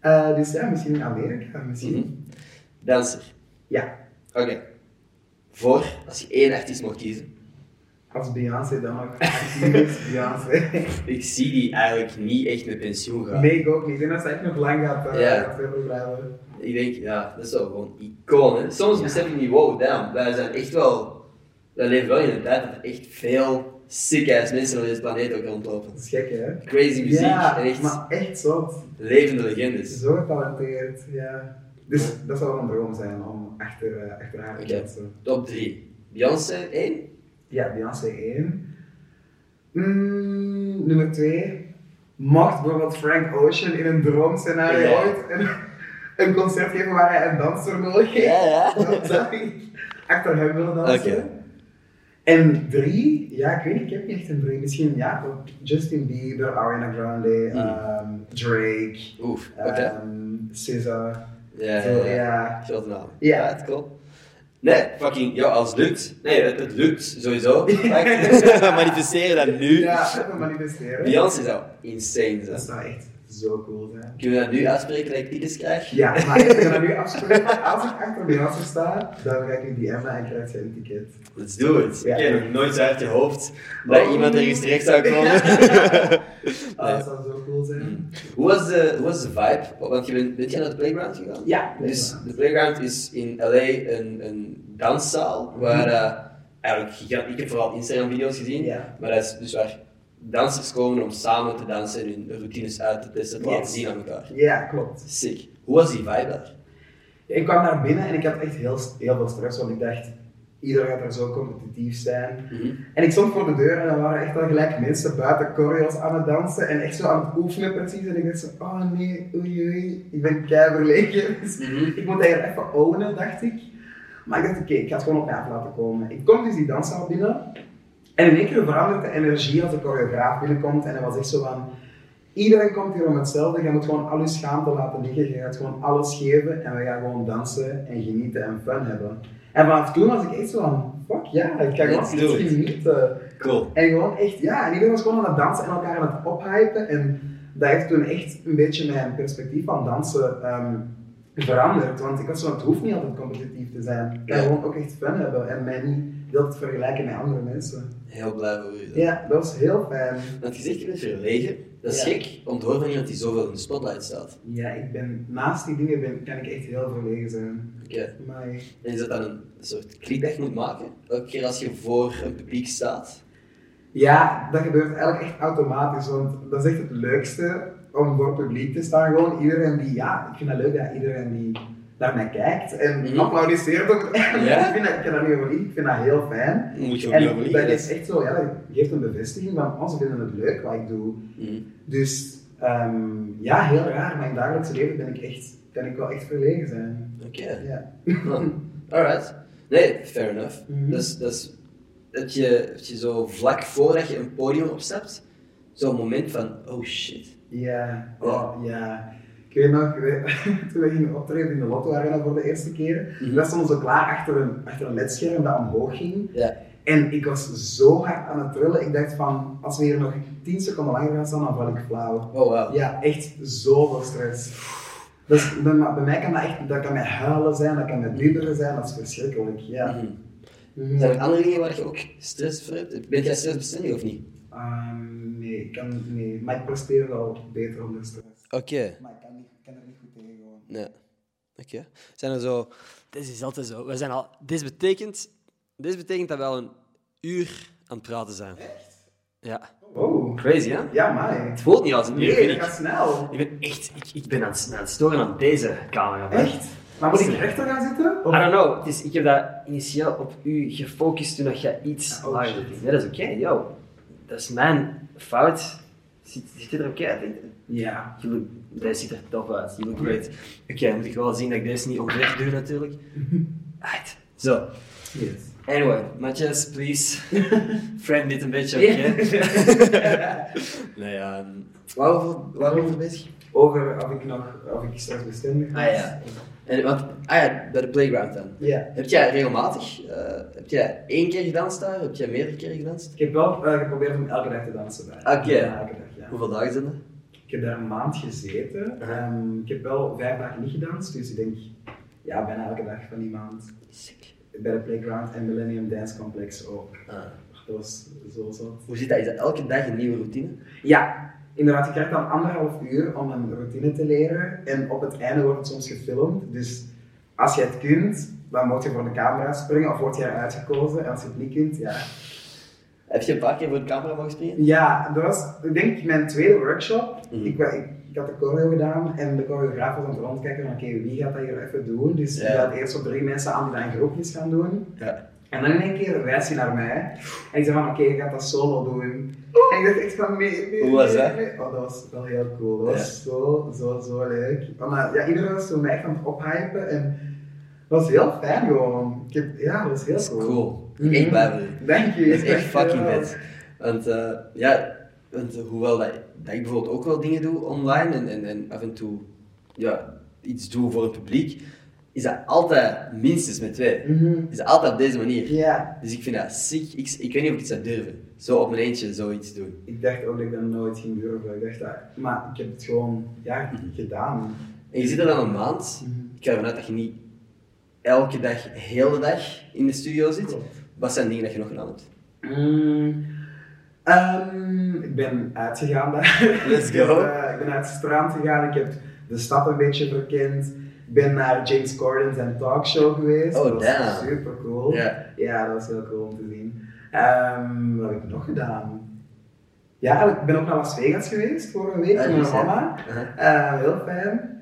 Eh, dus ja, misschien in Amerika. Misschien. Mhm. Danser. Ja, Oké. Voor, als je één artiest mocht kiezen. Als Beyoncé dan ook. Actief Beyoncé. Ik zie die eigenlijk niet echt met pensioen gaan. Nee, ik ook niet. Ik denk dat ze echt nog lang gaat, eh, gaat verder blijven. Ik denk, ja, dat is wel gewoon icoon. Hè? Soms Ja. besef ik niet, wow, damn, wij zijn echt wel... Wij leven wel in een tijd dat er echt veel sick-ass mensen op deze planeet ook rondlopen. Dat is gek, hè? Crazy muziek ja, echt maar echt zot. levende legendes. Zo getalenteerd, ja. Dus dat zou wel een droom zijn om achter, eh, achter haar te dansen. Top 3. Beyoncé 1. Ja, Beyoncé 1. Mm, nummer 2. Mocht bijvoorbeeld Frank Ocean in een droomscenario Ja. ooit een, een concert geven waar hij een danser nodig heeft, ja. dan zou ik achter hem willen dansen. Oké. En drie, ja, ik weet niet, ik heb niet echt een drie. Misschien ja, Justin Bieber, Ariana Grande, Hmm. ehm, Drake, Oef, oké. ehm SZA. Ja, ja, ja. ja. Grote naam. Ja. het cool. Nee, fucking, ja, als het lukt. Nee, het, het lukt sowieso. Manifesteren dat nu. Ja, manifesteren. Beyoncé zou insane Dat zijn. zou echt zo cool zijn. Kunnen we dat nu uitspreken dat ik tickets krijg? Ja, maar ik ga dat nu afspreken. Als ik achter Beyoncé sta, dan ga ik die DM'en en krijg je een ticket. Let's do it. Ja. Ik heb nog nooit zo uit je hoofd dat Oh. iemand ergens terecht zou komen. Ah, Nee. dat zou zo cool zijn. Mm. Hoe was de, hoe was de vibe? Want je bent, bent jij naar de Playground gegaan? Ja, Dus de Playground is in LA een, een danszaal waar eh, eigenlijk ik heb vooral Instagram-video's gezien, Ja. maar dat is dus waar dansers komen om samen te dansen en hun routines uit te testen, te laten zien aan elkaar. Ja, klopt. Sick. Hoe was die vibe daar? Ik kwam naar binnen en ik had echt heel, heel veel stress, want ik dacht, iedereen gaat er zo competitief zijn. Mhm. En ik stond voor de deur en er waren echt al gelijk mensen buiten choreo's aan het dansen en echt zo aan het oefenen precies. En ik dacht zo, oh nee, oei oei, ik ben kei verlegen. Dus Mhm. ik moet hier even ownen, dacht ik. Maar ik dacht, oké, ik ga het gewoon op mij af laten komen. Ik kom dus die danszaal binnen en in één keer verandert de energie als de choreograaf binnenkomt en hij was echt zo van, iedereen komt hier om hetzelfde, je moet gewoon al je schaamte laten liggen, je gaat gewoon alles geven en we gaan gewoon dansen en genieten en fun hebben. En vanaf toen was ik echt zo van, fuck ja, ik gewoon Let's echt it. genieten. Cool. En gewoon echt, ja, en iedereen was gewoon aan het dansen en elkaar aan het ophypen. En dat heeft toen echt een beetje mijn perspectief van dansen ehm, veranderd. Want ik was zo, het hoeft niet altijd competitief te zijn. Ik kan Ja. gewoon ook echt fun hebben en mij niet te vergelijken met andere mensen. Heel blij voor u. Ja, dat was heel fijn. Want je zegt je bent verlegen. Dat is Ja. gek om te horen van iemand die zoveel in de spotlight staat. Ja, ik ben, naast die dingen ben, kan ik echt heel verlegen zijn. Oké. Maar En is dat dan een soort klik dat je moet maken? Elke keer als je voor een publiek staat? Ja, dat gebeurt eigenlijk echt automatisch, want dat is echt het leukste om voor het publiek te staan. Gewoon iedereen die, ja, ik vind het leuk dat iedereen die naar mij kijkt en Mhm. applaudisseert ook. Ja? ik, vind dat, ik kan niet ik vind dat heel fijn. Moet je ook En niet dat liegen, is echt zo, ja, dat geeft een bevestiging van, oh, ze vinden het leuk wat ik doe. Mhm. Dus ehm, ja, heel raar, maar in het dagelijkse leven ben ik echt, kan ik wel echt verlegen zijn. Oké. Ja. Oh, Alright. Nee, fair enough. Mhm. Dus, dus dat, je, dat je zo vlak voordat je een podium opstapt, zo'n moment van, oh shit. Ja, oh, ja. Weet nog, we- toen we gingen optreden in de Lotto Arena voor de eerste keer, Mhm. we stonden zo klaar achter een, achter een ledscherm dat omhoog ging. Ja. En ik was zo hard aan het trillen, ik dacht van, als we hier nog 10 seconden langer gaan staan, dan val ik flauw. Oh wow. Ja, echt zoveel stress. Dus bij, mij- bij mij kan dat echt, dat kan met huilen zijn, dat kan met bibberen zijn, dat is verschrikkelijk, ja. Mhm. Mhm. Zijn er andere dingen waar je ook stress voor hebt? Ben jij stressbestendig of niet? Ehm, nee, ik kan, nee, maar ik presteer wel beter onder stress. Oké. Ik kan, er niet goed tegen gewoon. Nee. Oké. Zijn er zo... Dit is altijd zo. We zijn al... Dit betekent... Dit betekent dat we al een uur aan het praten zijn. Echt? Ja. Oh, Crazy, hè? ja, maar. Het voelt niet als een uur, Nee, ik. gaat snel. Ik ben echt... Ik, ik ben aan het, aan het storen aan deze camera. hè. Echt? Maar moet ik rechter gaan zitten? Of- I don't know. Het is, ik heb dat initieel op u gefocust toen dat je iets Oh, lager ging. Nee, dat is oké. Yo, dat is mijn fout. Ziet, ziet het er oké uit? Ja. Je deze ziet er tof uit. You look great. Oké, dan moet ik wel zien dat ik deze niet onrecht doe natuurlijk. Right. Zo. Yes. Anyway, Matthias, please. Frame dit een beetje, oké? nee, ja. ehm, waarover, waarover bezig? Over of ik nog, of ik stressbestendig was. Ah ja. En, want, ah ja, bij de playground dan. Ja. Heb jij regelmatig, eh, heb jij één keer gedanst daar? Heb jij meerdere keren gedanst? Ik heb wel eh, geprobeerd om elke dag te dansen daar. Oké. Ja, elke dag, ja. Hoeveel dagen zijn dat? Ik heb daar een maand gezeten. Ehm, ik heb wel vijf dagen niet gedanst, dus ik denk, ja, bijna elke dag van die maand. Sick. Bij de Playground en Millennium Dance Complex ook. Ah. Dat was zo zot. Hoe zit dat? Is dat elke dag een nieuwe routine? Ja, inderdaad, je krijgt dan anderhalf uur om een routine te leren en op het einde wordt het soms gefilmd. Dus als je het kunt, dan moet je voor de camera springen of word je eruit gekozen. En als je het niet kunt, ja. Heb je een paar keer voor de camera mogen springen? Ja, dat was, ik denk, mijn tweede workshop. Mhm. ik, ik, ik had de choreo gedaan en de choreograaf was aan het rondkijken van oké, wie gaat dat hier even doen? Dus Ja. ik had eerst zo drie mensen aan die dat in groepjes gaan doen. Ja. En dan in één keer wijst hij naar mij en ik zei van oké, je gaat dat solo doen. En ik dacht echt van nee, nee, Hoe was dat? Oh, dat was wel heel cool. Dat was Ja. zo, zo, zo leuk. Eh, ja, iedereen was zo mij echt aan het ophypen en dat was heel fijn gewoon. Ik heb, ja, dat was heel Dat is cool. cool. Echt bij voor je. Dank je. Dat is echt fucking vet. Want eh, ja, want, hoewel dat, dat ik bijvoorbeeld ook wel dingen doe online en, en, en af en toe ja, iets doe voor het publiek, is dat altijd minstens met twee. Mhm. Is dat altijd op deze manier. Ja, Dus ik vind dat sick. Ik, ik weet niet of ik het zou durven. Zo op mijn eentje zoiets doen. ik dacht ook dat ik dat nooit ging durven. Ik dacht dat, maar ik heb het gewoon ja, gedaan. En je zit er dan een maand. Ik ga ervan uit dat je niet elke dag, heel de dag in de studio zit. Klopt. Wat zijn dingen dat je nog gedaan hebt? Mm, ehm, ik ben uitgegaan daar. Let's Ik heb, go. eh, ik ben uit het strand gegaan, ik heb de stad een beetje verkend. Ik ben naar James Corden's en talkshow geweest. Oh, dat was super cool. Ja. Ja, dat was heel cool om te zien. Ehm, wat heb ik nog gedaan? Ja, ik ben ook naar Las Vegas geweest een week Ah, met mijn juist, ja. mama. Uh-huh. Eh, heel fijn.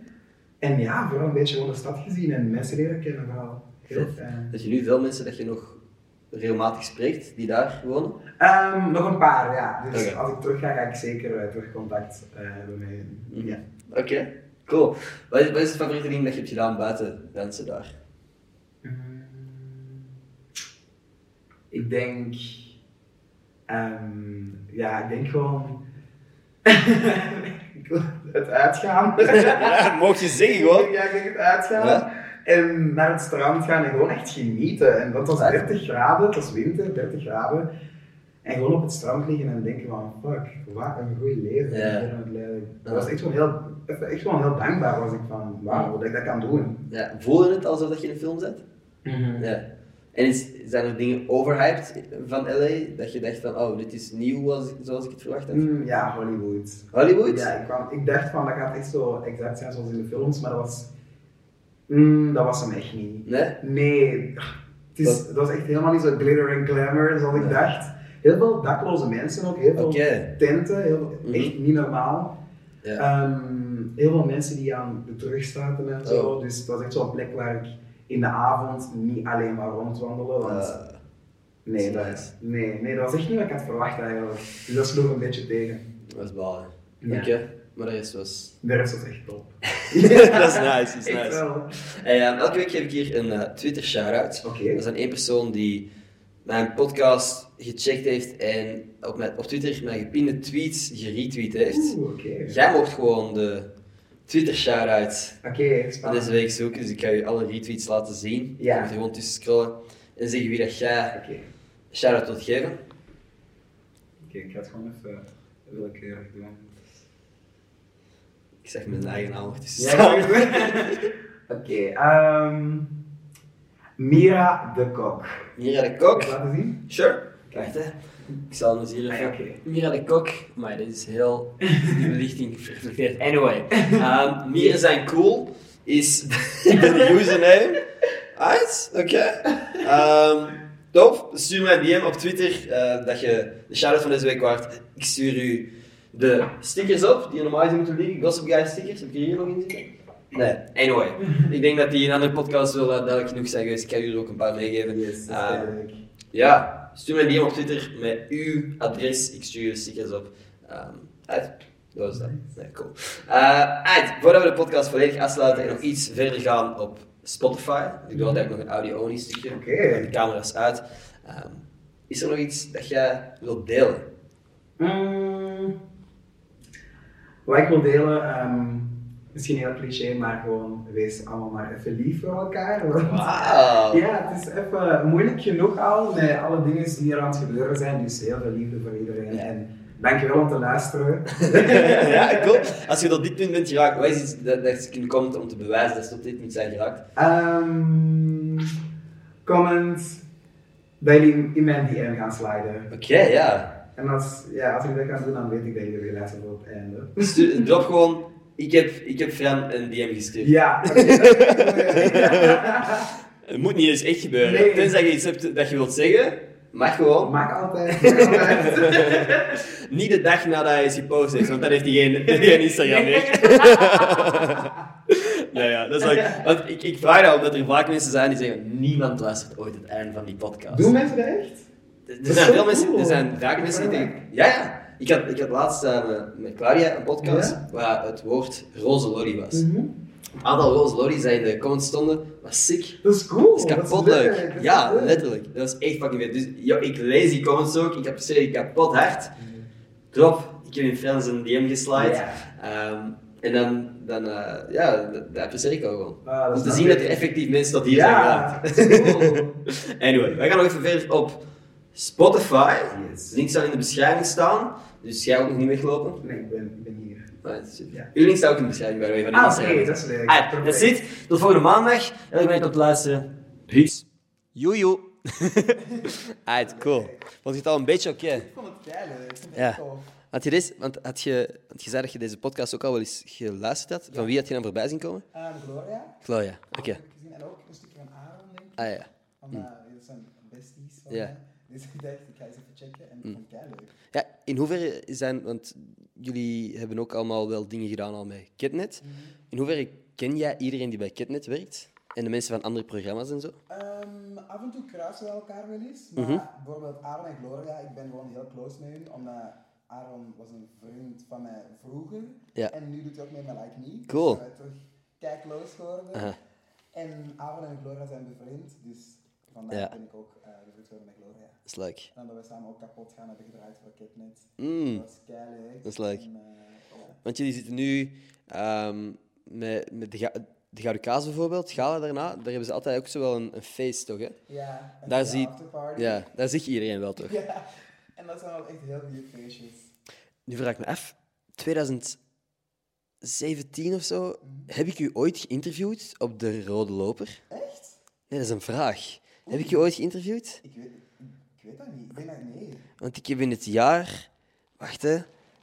En ja, vooral een beetje gewoon de stad gezien en mensen leren kennen vooral. Heel fijn. Dat je nu veel mensen dat je nog regelmatig spreekt, die daar wonen. Ehm, nog een paar, ja. Dus als ik terug ga, ga ik zeker eh, terug contact eh, hebben met. Mhm. Ja. Oké, cool. Wat is, wat is het favoriete ding dat je hebt gedaan buiten dansen daar? Mm, Ik denk... ehm, ja, ik denk gewoon... het uitgaan. Ja, mocht je zeggen Ja, ik denk het uitgaan. Ja. En naar het strand gaan en gewoon echt genieten. En dat was Ja. 30 graden, het was winter, 30 graden. En gewoon op het strand liggen en denken van, fuck, wat een goed leven. Ja. ik ben aan het leiden. Dat was echt gewoon heel, echt gewoon heel dankbaar was ik van, wauw, dat ik dat kan doen. Ja, voelde het alsof dat je in een film zit? Ja. En is, zijn er dingen overhyped van LA dat je dacht van, oh, dit is nieuw als, zoals ik het verwacht had? Mm, ja, Hollywood. Hollywood? Ja, ik, kwam, ik dacht van, dat gaat echt zo exact zijn zoals in de films, maar dat was, mm, dat was hem echt niet. Nee? Nee, het, is, dat was echt helemaal niet zo glitter en glamour zoals ik dacht. Heel veel dakloze mensen ook, heel veel tenten, heel, Mhm. echt niet normaal. Ja. Ehm, heel veel mensen die aan de terug zaten en zo. Oh. Dus het was echt zo'n plek waar ik in de avond niet alleen maar rondwandelen. Want Eh, nee, dat nice. nee, nee, dat was echt niet wat ik had verwacht eigenlijk. Dus dat sloeg een beetje tegen. dat is balen. Ja. Oké, maar de rest was... De rest was echt top. dat is nice, dat is nice. wel. Hey, ehm, elke week geef ik hier een eh, Twitter shout-out. Oké. Dat is aan één persoon die mijn podcast gecheckt heeft en op, mijn, op Twitter mijn gepinde tweets geretweet heeft. Oeh, oké. Jij mocht gewoon de Twitter shout-out spannend. deze week zoeken, dus ik ga je alle retweets laten zien. Ja. Je moet er gewoon tussen scrollen en zeggen wie dat jij Oké, een shout-out wilt geven. Oké, ik ga het gewoon even willekeurig doen. Ik zeg mijn eigen naam Ja, Oké, ehm, Mira de Kok. Mira de Kok. Laten zien? Sure. Wacht hè. Ik zal hem eens hier Ah, even... Mira de Kok. Maar dit is heel... Die belichting reflecteert. Anyway. Um, Mira zijn cool is de username. Uit? Oké. Ehm, top. Stuur mij een DM op Twitter eh, dat je de shout-out van deze week waard. Ik stuur u de stickers op die normaal gezien moeten liggen. Gossip Guy stickers. Heb ik hier nog in zitten? Nee. Anyway. Ik denk dat die in een andere podcast wel eh, duidelijk genoeg zijn geweest. Ik ga er ook een paar meegeven. Yes, Ehm, duidelijk. ja, stuur mij een DM op Twitter met uw adres. Ik stuur je stickers op. Ehm uit. Dat was dat. Nee, cool. Eh, uit. Voordat we de podcast volledig afsluiten en nog iets verder gaan op Spotify. Ik doe altijd nog een audio-only stukje. Oké. De camera's uit. Ehm, is er nog iets dat jij wilt delen? Mm, wat ik wil delen, ehm, misschien heel cliché, maar gewoon wees allemaal maar even lief voor elkaar. want- Wauw. Ja, het is even moeilijk genoeg al met alle dingen die er aan het gebeuren zijn. Dus heel veel liefde voor iedereen. En dankjewel om te luisteren. ja, cool. Als je tot dit punt bent geraakt, wat is iets dat, dat je kunt komen om te bewijzen dat je tot dit punt zijn geraakt? Ehm, comment dat jullie in mijn DM gaan sliden. Oké, ja. En als, ja, als jullie dat gaan doen, dan weet ik dat jullie weer luisteren tot het einde. Stuur, drop gewoon, ik heb, ik heb Fran een DM gestuurd. Ja. Het moet niet eens echt gebeuren. Nee. Tenzij je iets hebt dat je wilt zeggen, mag gewoon. Maak altijd. Niet de dag nadat hij is gepost heeft, want dan heeft hij geen, geen Instagram meer. nou ja, dat is ook, want ik, ik vraag dat omdat er vaak mensen zijn die zeggen, niemand luistert ooit het einde van die podcast. Doen mensen dat echt? Er Dat zijn veel mensen, er zijn vaak mensen die denken, ja ja. Ik had, ik had laatst met- Claudia een podcast Ja? waar het woord roze lolly was. Mhm. Het aantal roze lolly's die in de comments stonden, was sick. Dat is cool. Dat is kapot leuk, dat Ja, leuk. letterlijk. Dat is echt fucking vet. Dus ik lees die comments ook. Ik apprecieer die kapot hard. Drop. Ik heb in Frans een DM geslide. Ehm, en dan, dan eh, ja, dat, dat ik ook gewoon. Ah, dat Om te zien dat er effectief mensen tot hier zijn Ja, dat is cool. Anyway, wij gaan nog even verder op Spotify. Yes. Links zal in de beschrijving staan. Dus jij ook nog niet weglopen. Nee, ik ben, ik ben hier. Right, super. Ja. Uw link staat ook in de beschrijving bij de way van de Ah, oké, dat is leuk. Ah, Perfect. that's it. Tot volgende maandag. En ik ben op het luisteren. Peace. Joejoe. Alright, cool. Vond je het al een beetje oké? Ik vond het keihard. Ik vond het Ja. echt tof. Had je, deze, want had je, want je zei dat je deze podcast ook al wel eens geluisterd had. Van wie had je dan voorbij zien komen? Ehm, Gloria. Gloria. Oké. Ik gezien. En ook een stukje van Aaron, denk ik. Ah ja. Want eh, dat zijn besties van Ja. mij. Dus ik dacht, ik ga eens even checken. En ik vond het keihard. Ja, in hoeverre zijn, want jullie hebben ook allemaal wel dingen gedaan al met Kitnet. In hoeverre ken jij iedereen die bij Kitnet werkt? En de mensen van andere programma's en zo? Ehm, af en toe kruisen we elkaar wel eens. Maar Mhm. bijvoorbeeld Aaron en Gloria, ik ben gewoon heel close met hun. Omdat Aaron was een vriend van mij vroeger. Ja. En nu doet hij ook mee met Like Me. Cool. Dus we terug kei close geworden. Aha. En Aaron en Gloria zijn bevriend. Dus vandaar Ja. ben ik ook uh, bevriend geworden met Gloria. Dat is leuk. En dat we samen ook kapot gaan hebben gedraaid voor Kitnet. Mm. Dat was kei Dat is leuk. En, eh, ja. Want jullie zitten nu ehm, met, met de, ga- de Gouden Kaas bijvoorbeeld, gala daarna. Daar hebben ze altijd ook zo wel een, een feest, toch? Hè? Ja, en Daar de zie-. Ja, daar zie je iedereen wel, toch? Ja, en dat zijn wel echt heel goede feestjes. Nu vraag ik me af, 2017 of zo, heb ik u ooit geïnterviewd op de Rode Loper? Echt? Nee, dat is een vraag. Heb ik u ooit geïnterviewd? Ik weet, ik weet dat niet. Ik denk dat nee. Want ik heb in het jaar... Wacht, hè.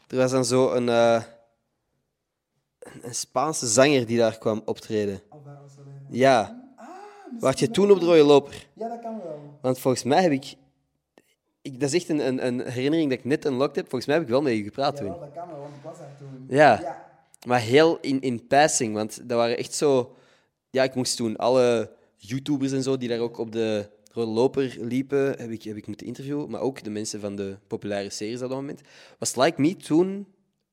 Er was dan zo een, eh, een, een Spaanse zanger die daar kwam optreden. Alvaro Soler. Ja. Ah, Wacht je toen op de Rode Loper? Ja, dat kan wel. Want volgens mij heb ik... ik dat is echt een, een, een herinnering dat ik net unlocked heb. Volgens mij heb ik wel met je gepraat toen. dat kan wel, want ik was daar toen. Ja. Ja, Maar heel in, in passing, want dat waren echt zo... Ja, ik moest toen alle YouTubers en zo die daar ook op de rode loper liepen, heb ik, heb ik moeten interviewen. Maar ook de mensen van de populaire series op dat moment. Was Like Me toen...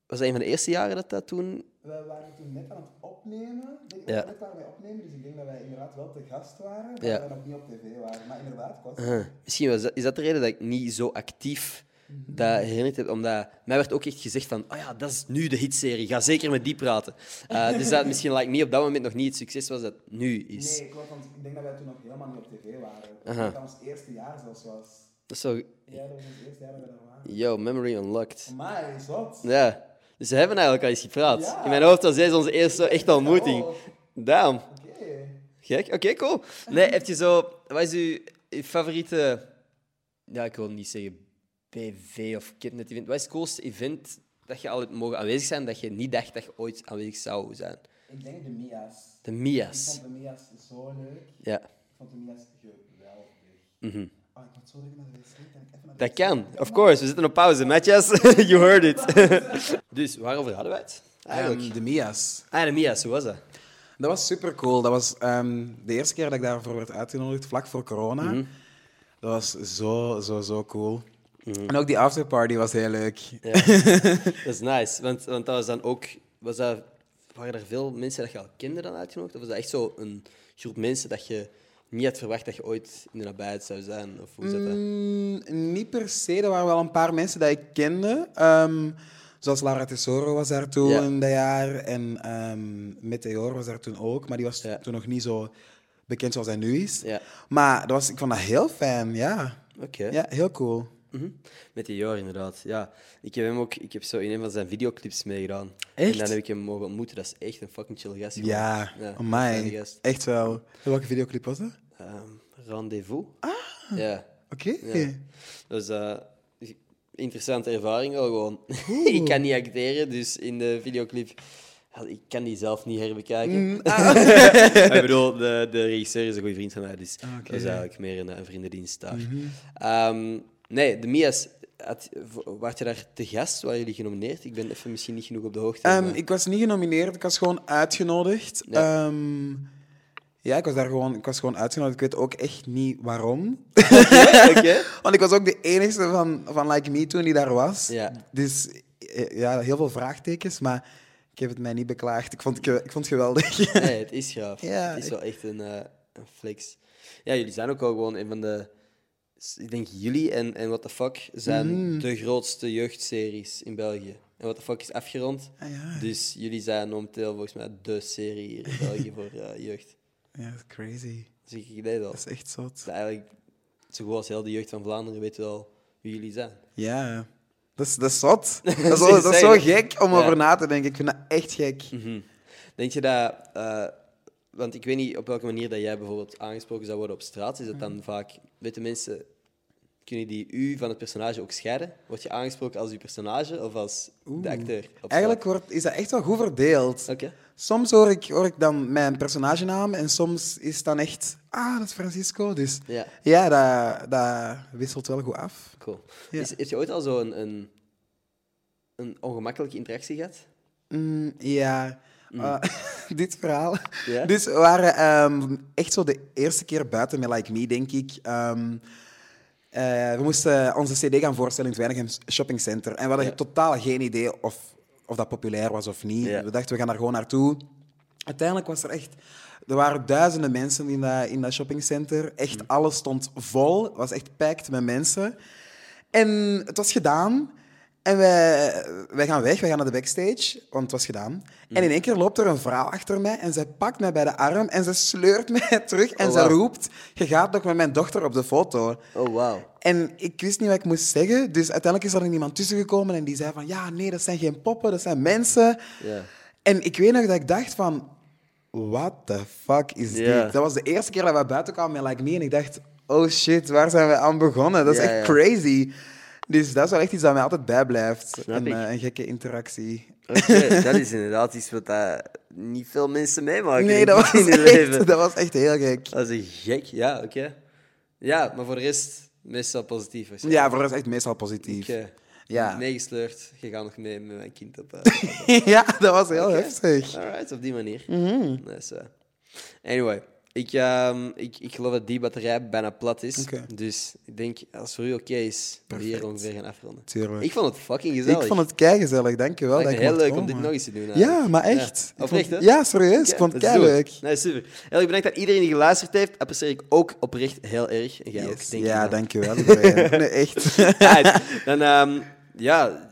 Was dat een van de eerste jaren dat dat toen... We waren toen net aan het opnemen. Ik denk Ja. net waren wij opnemen, dus ik denk dat wij inderdaad wel te gast waren, maar Ja. dat we nog niet op tv waren. Maar inderdaad, was... Uh, misschien was dat, is dat de reden dat ik niet zo actief dat herinnerd heb. Omdat mij werd ook echt gezegd van, oh ja, dat is nu de hitserie. Ga zeker met die praten. Uh, dus dat misschien Like Me op dat moment nog niet het succes was dat het nu is. Nee, klopt, want ik denk dat wij toen nog helemaal niet op tv waren. Aha. dat ons eerste jaar zelfs was. Dat is zo... Ja, dat was ons eerste jaar dat we daar waren. Yo, memory unlocked. Maar is wat? Ja. Dus we hebben eigenlijk al eens gepraat. Ja. In mijn hoofd was deze onze eerste echte ontmoeting. Damn. Oké. Gek. Oké, cool. Nee, heb je zo... Wat is uw uw favoriete... Ja, ik wil niet zeggen BV of Kidnet event. Wat is het coolste event dat je al hebt mogen aanwezig zijn dat je niet dacht dat je ooit aanwezig zou zijn? Ik denk de Mia's. De Ik Mia's. vond de Mia's zo leuk. Ja. Ik vond de Mia's geweldig. Mhm. Oh, ik moet zo naar de wc. Kan ik even naar de Dat kan, of course. We zitten op pauze. Matjas, you heard it. dus, waarover hadden wij het? Eigenlijk. Ehm, de Mia's. ah, de Mia's, hoe was dat? Dat was super cool. Dat was ehm, de eerste keer dat ik daarvoor werd uitgenodigd, vlak voor corona. Mhm. Dat was zo, zo, zo cool. En ook die afterparty was heel leuk. Ja. dat is nice. Want, want dat was dan ook... Was dat, waren er veel mensen dat je al kende dan uitgenodigd? Of was dat echt zo een groep mensen dat je niet had verwacht dat je ooit in de nabijheid zou zijn? Of hoe zat dat? Mm, niet per se. Er waren wel een paar mensen die ik kende. Ehm, zoals Lara Tesoro was daar toen Ja. dat jaar. En ehm Meteor was daar toen ook. Maar die was Ja. toen nog niet zo bekend zoals hij nu is. Ja. Maar dat was, ik vond dat heel fijn, ja. Oké. Ja, heel cool. Mhm. Met die Jor, inderdaad. Ja. Ik heb hem ook ik heb zo in een van zijn videoclips meegedaan. Echt? En dan heb ik hem mogen ontmoeten. Dat is echt een fucking chill gast. gewoon. Ja, ja gast. Echt wel. Welke videoclip was dat? Ehm, rendezvous. Ah. Ja. Oké. Ja. Dus eh interessante ervaring wel gewoon. ik kan niet acteren, dus in de videoclip... ja, Ik kan die zelf niet herbekijken. ik bedoel, de, de regisseur is een goede vriend van mij, dus Ah, dat is eigenlijk meer een, een vriendendienst daar. Mhm. Ehm, nee, de Mia's, had, je daar te gast? Waren jullie genomineerd? Ik ben even misschien niet genoeg op de hoogte. Maar- ik was niet genomineerd, ik was gewoon uitgenodigd. Ja. Ehm, ja, ik was daar gewoon, ik was gewoon uitgenodigd. Ik weet ook echt niet waarom. Oké. Want ik was ook de enige van, van Like Me toen die daar was. Ja. Dus eh, ja, heel veel vraagtekens, maar ik heb het mij niet beklaagd. Ik vond ik vond het geweldig. Nee, het is gaaf. Ja, het is wel echt een, eh, een flex. Ja, jullie zijn ook al gewoon een van de... Ik denk jullie en, en What the Fuck zijn Mhm. de grootste jeugdseries in België. En What the Fuck is afgerond. Ah, ja. Dus jullie zijn momenteel volgens mij de serie hier in België voor eh, jeugd. ja, dat is crazy. Dus ik dat. Dat is echt zot. dat eigenlijk, zo goed als heel de jeugd van Vlaanderen weet wel wie jullie zijn. Ja, dat is, dat is zot. Dat is, Dat zo, is zo gek om Ja. over na te denken. Ik vind dat echt gek. Mhm. Denk je dat... eh, want ik weet niet op welke manier dat jij bijvoorbeeld aangesproken zou worden op straat. Is dat dan vaak... Weten mensen... Kunnen die u van het personage ook scheiden? Word je aangesproken als uw personage of als de acteur? Eigenlijk wordt, is dat echt wel goed verdeeld. Soms hoor ik, hoor ik dan mijn personagenaam en soms is het dan echt... Ah, dat is Francisco. Dus Ja, ja, dat, dat wisselt wel goed af. cool. Ja. Is, heb je ooit al zo een, een, een ongemakkelijke interactie gehad? Mm, ja, Ah, dit verhaal. Ja? Dus we waren ehm, echt zo de eerste keer buiten met Like Me, denk ik. Ehm, eh, we moesten onze CD gaan voorstellen in het Weinigem Shopping Center. En we hadden Ja. totaal geen idee of, of dat populair was of niet. Ja. We dachten, we gaan daar gewoon naartoe. Uiteindelijk was er echt... Er waren duizenden mensen in dat, in dat shoppingcenter. Echt, Mm. alles stond vol. Het was echt packed met mensen. En het was gedaan. En wij, wij gaan weg, wij gaan naar de backstage, want het was gedaan. En in één keer loopt er een vrouw achter mij en zij pakt mij bij de arm en ze sleurt mij terug en Oh, ze roept, je gaat nog met mijn dochter op de foto. Oh, wauw. En ik wist niet wat ik moest zeggen, dus uiteindelijk is er nog iemand tussen gekomen en die zei van, ja, nee, dat zijn geen poppen, dat zijn mensen. En ik weet nog dat ik dacht van, what the fuck is dit? Dat was de eerste keer dat we buiten kwamen met Like Me en ik dacht, oh shit, waar zijn we aan begonnen? Dat is echt crazy. Dus dat is wel echt iets dat mij altijd bijblijft. Een, eh, een gekke interactie. Oké, dat is inderdaad iets wat dat niet veel mensen meemaken Nee, dat was, in hun echt, leven. dat was echt heel gek. Dat is gek, ja, oké. Ja, maar voor de rest meestal positief. Ja, voor dat is echt meestal positief. Oké. Ja. meegesleurd. Je gaat nog mee met mijn kind op. eh, ja, dat was heel heftig. Alright, op die manier. Mhm. Dus, eh, anyway, ik, ehm, ik, ik geloof dat die batterij bijna plat is. Dus ik denk, als het voor u oké is, dat we hier Perfect. ongeveer gaan afronden. Tuurlijk. Ik vond het fucking gezellig. Ik vond het keigezellig, dankjewel. Het dat heel leuk om dit nog eens te doen. Ja, maar echt. Ja. Oprecht, vond- hè? Ja, serieus. Ik vond het it. keileuk. Nee, super. Heel erg bedankt aan iedereen die geluisterd heeft. Apprecieer ik ook oprecht heel erg. En jij ook, denk Ja, wel. dankjewel. nee, echt. Dan, ehm, ja,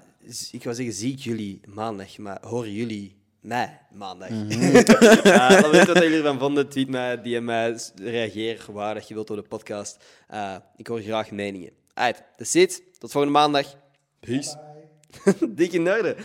ik wou zeggen, zie ik jullie maandag, maar horen jullie mij maandag? Eh, laat me weten wat jullie ervan vonden. Tweet mij, DM mij, reageer waar dat je wilt op de podcast. Eh, ik hoor graag meningen. Alright, that's it. Tot volgende maandag. Peace. Dik in orde.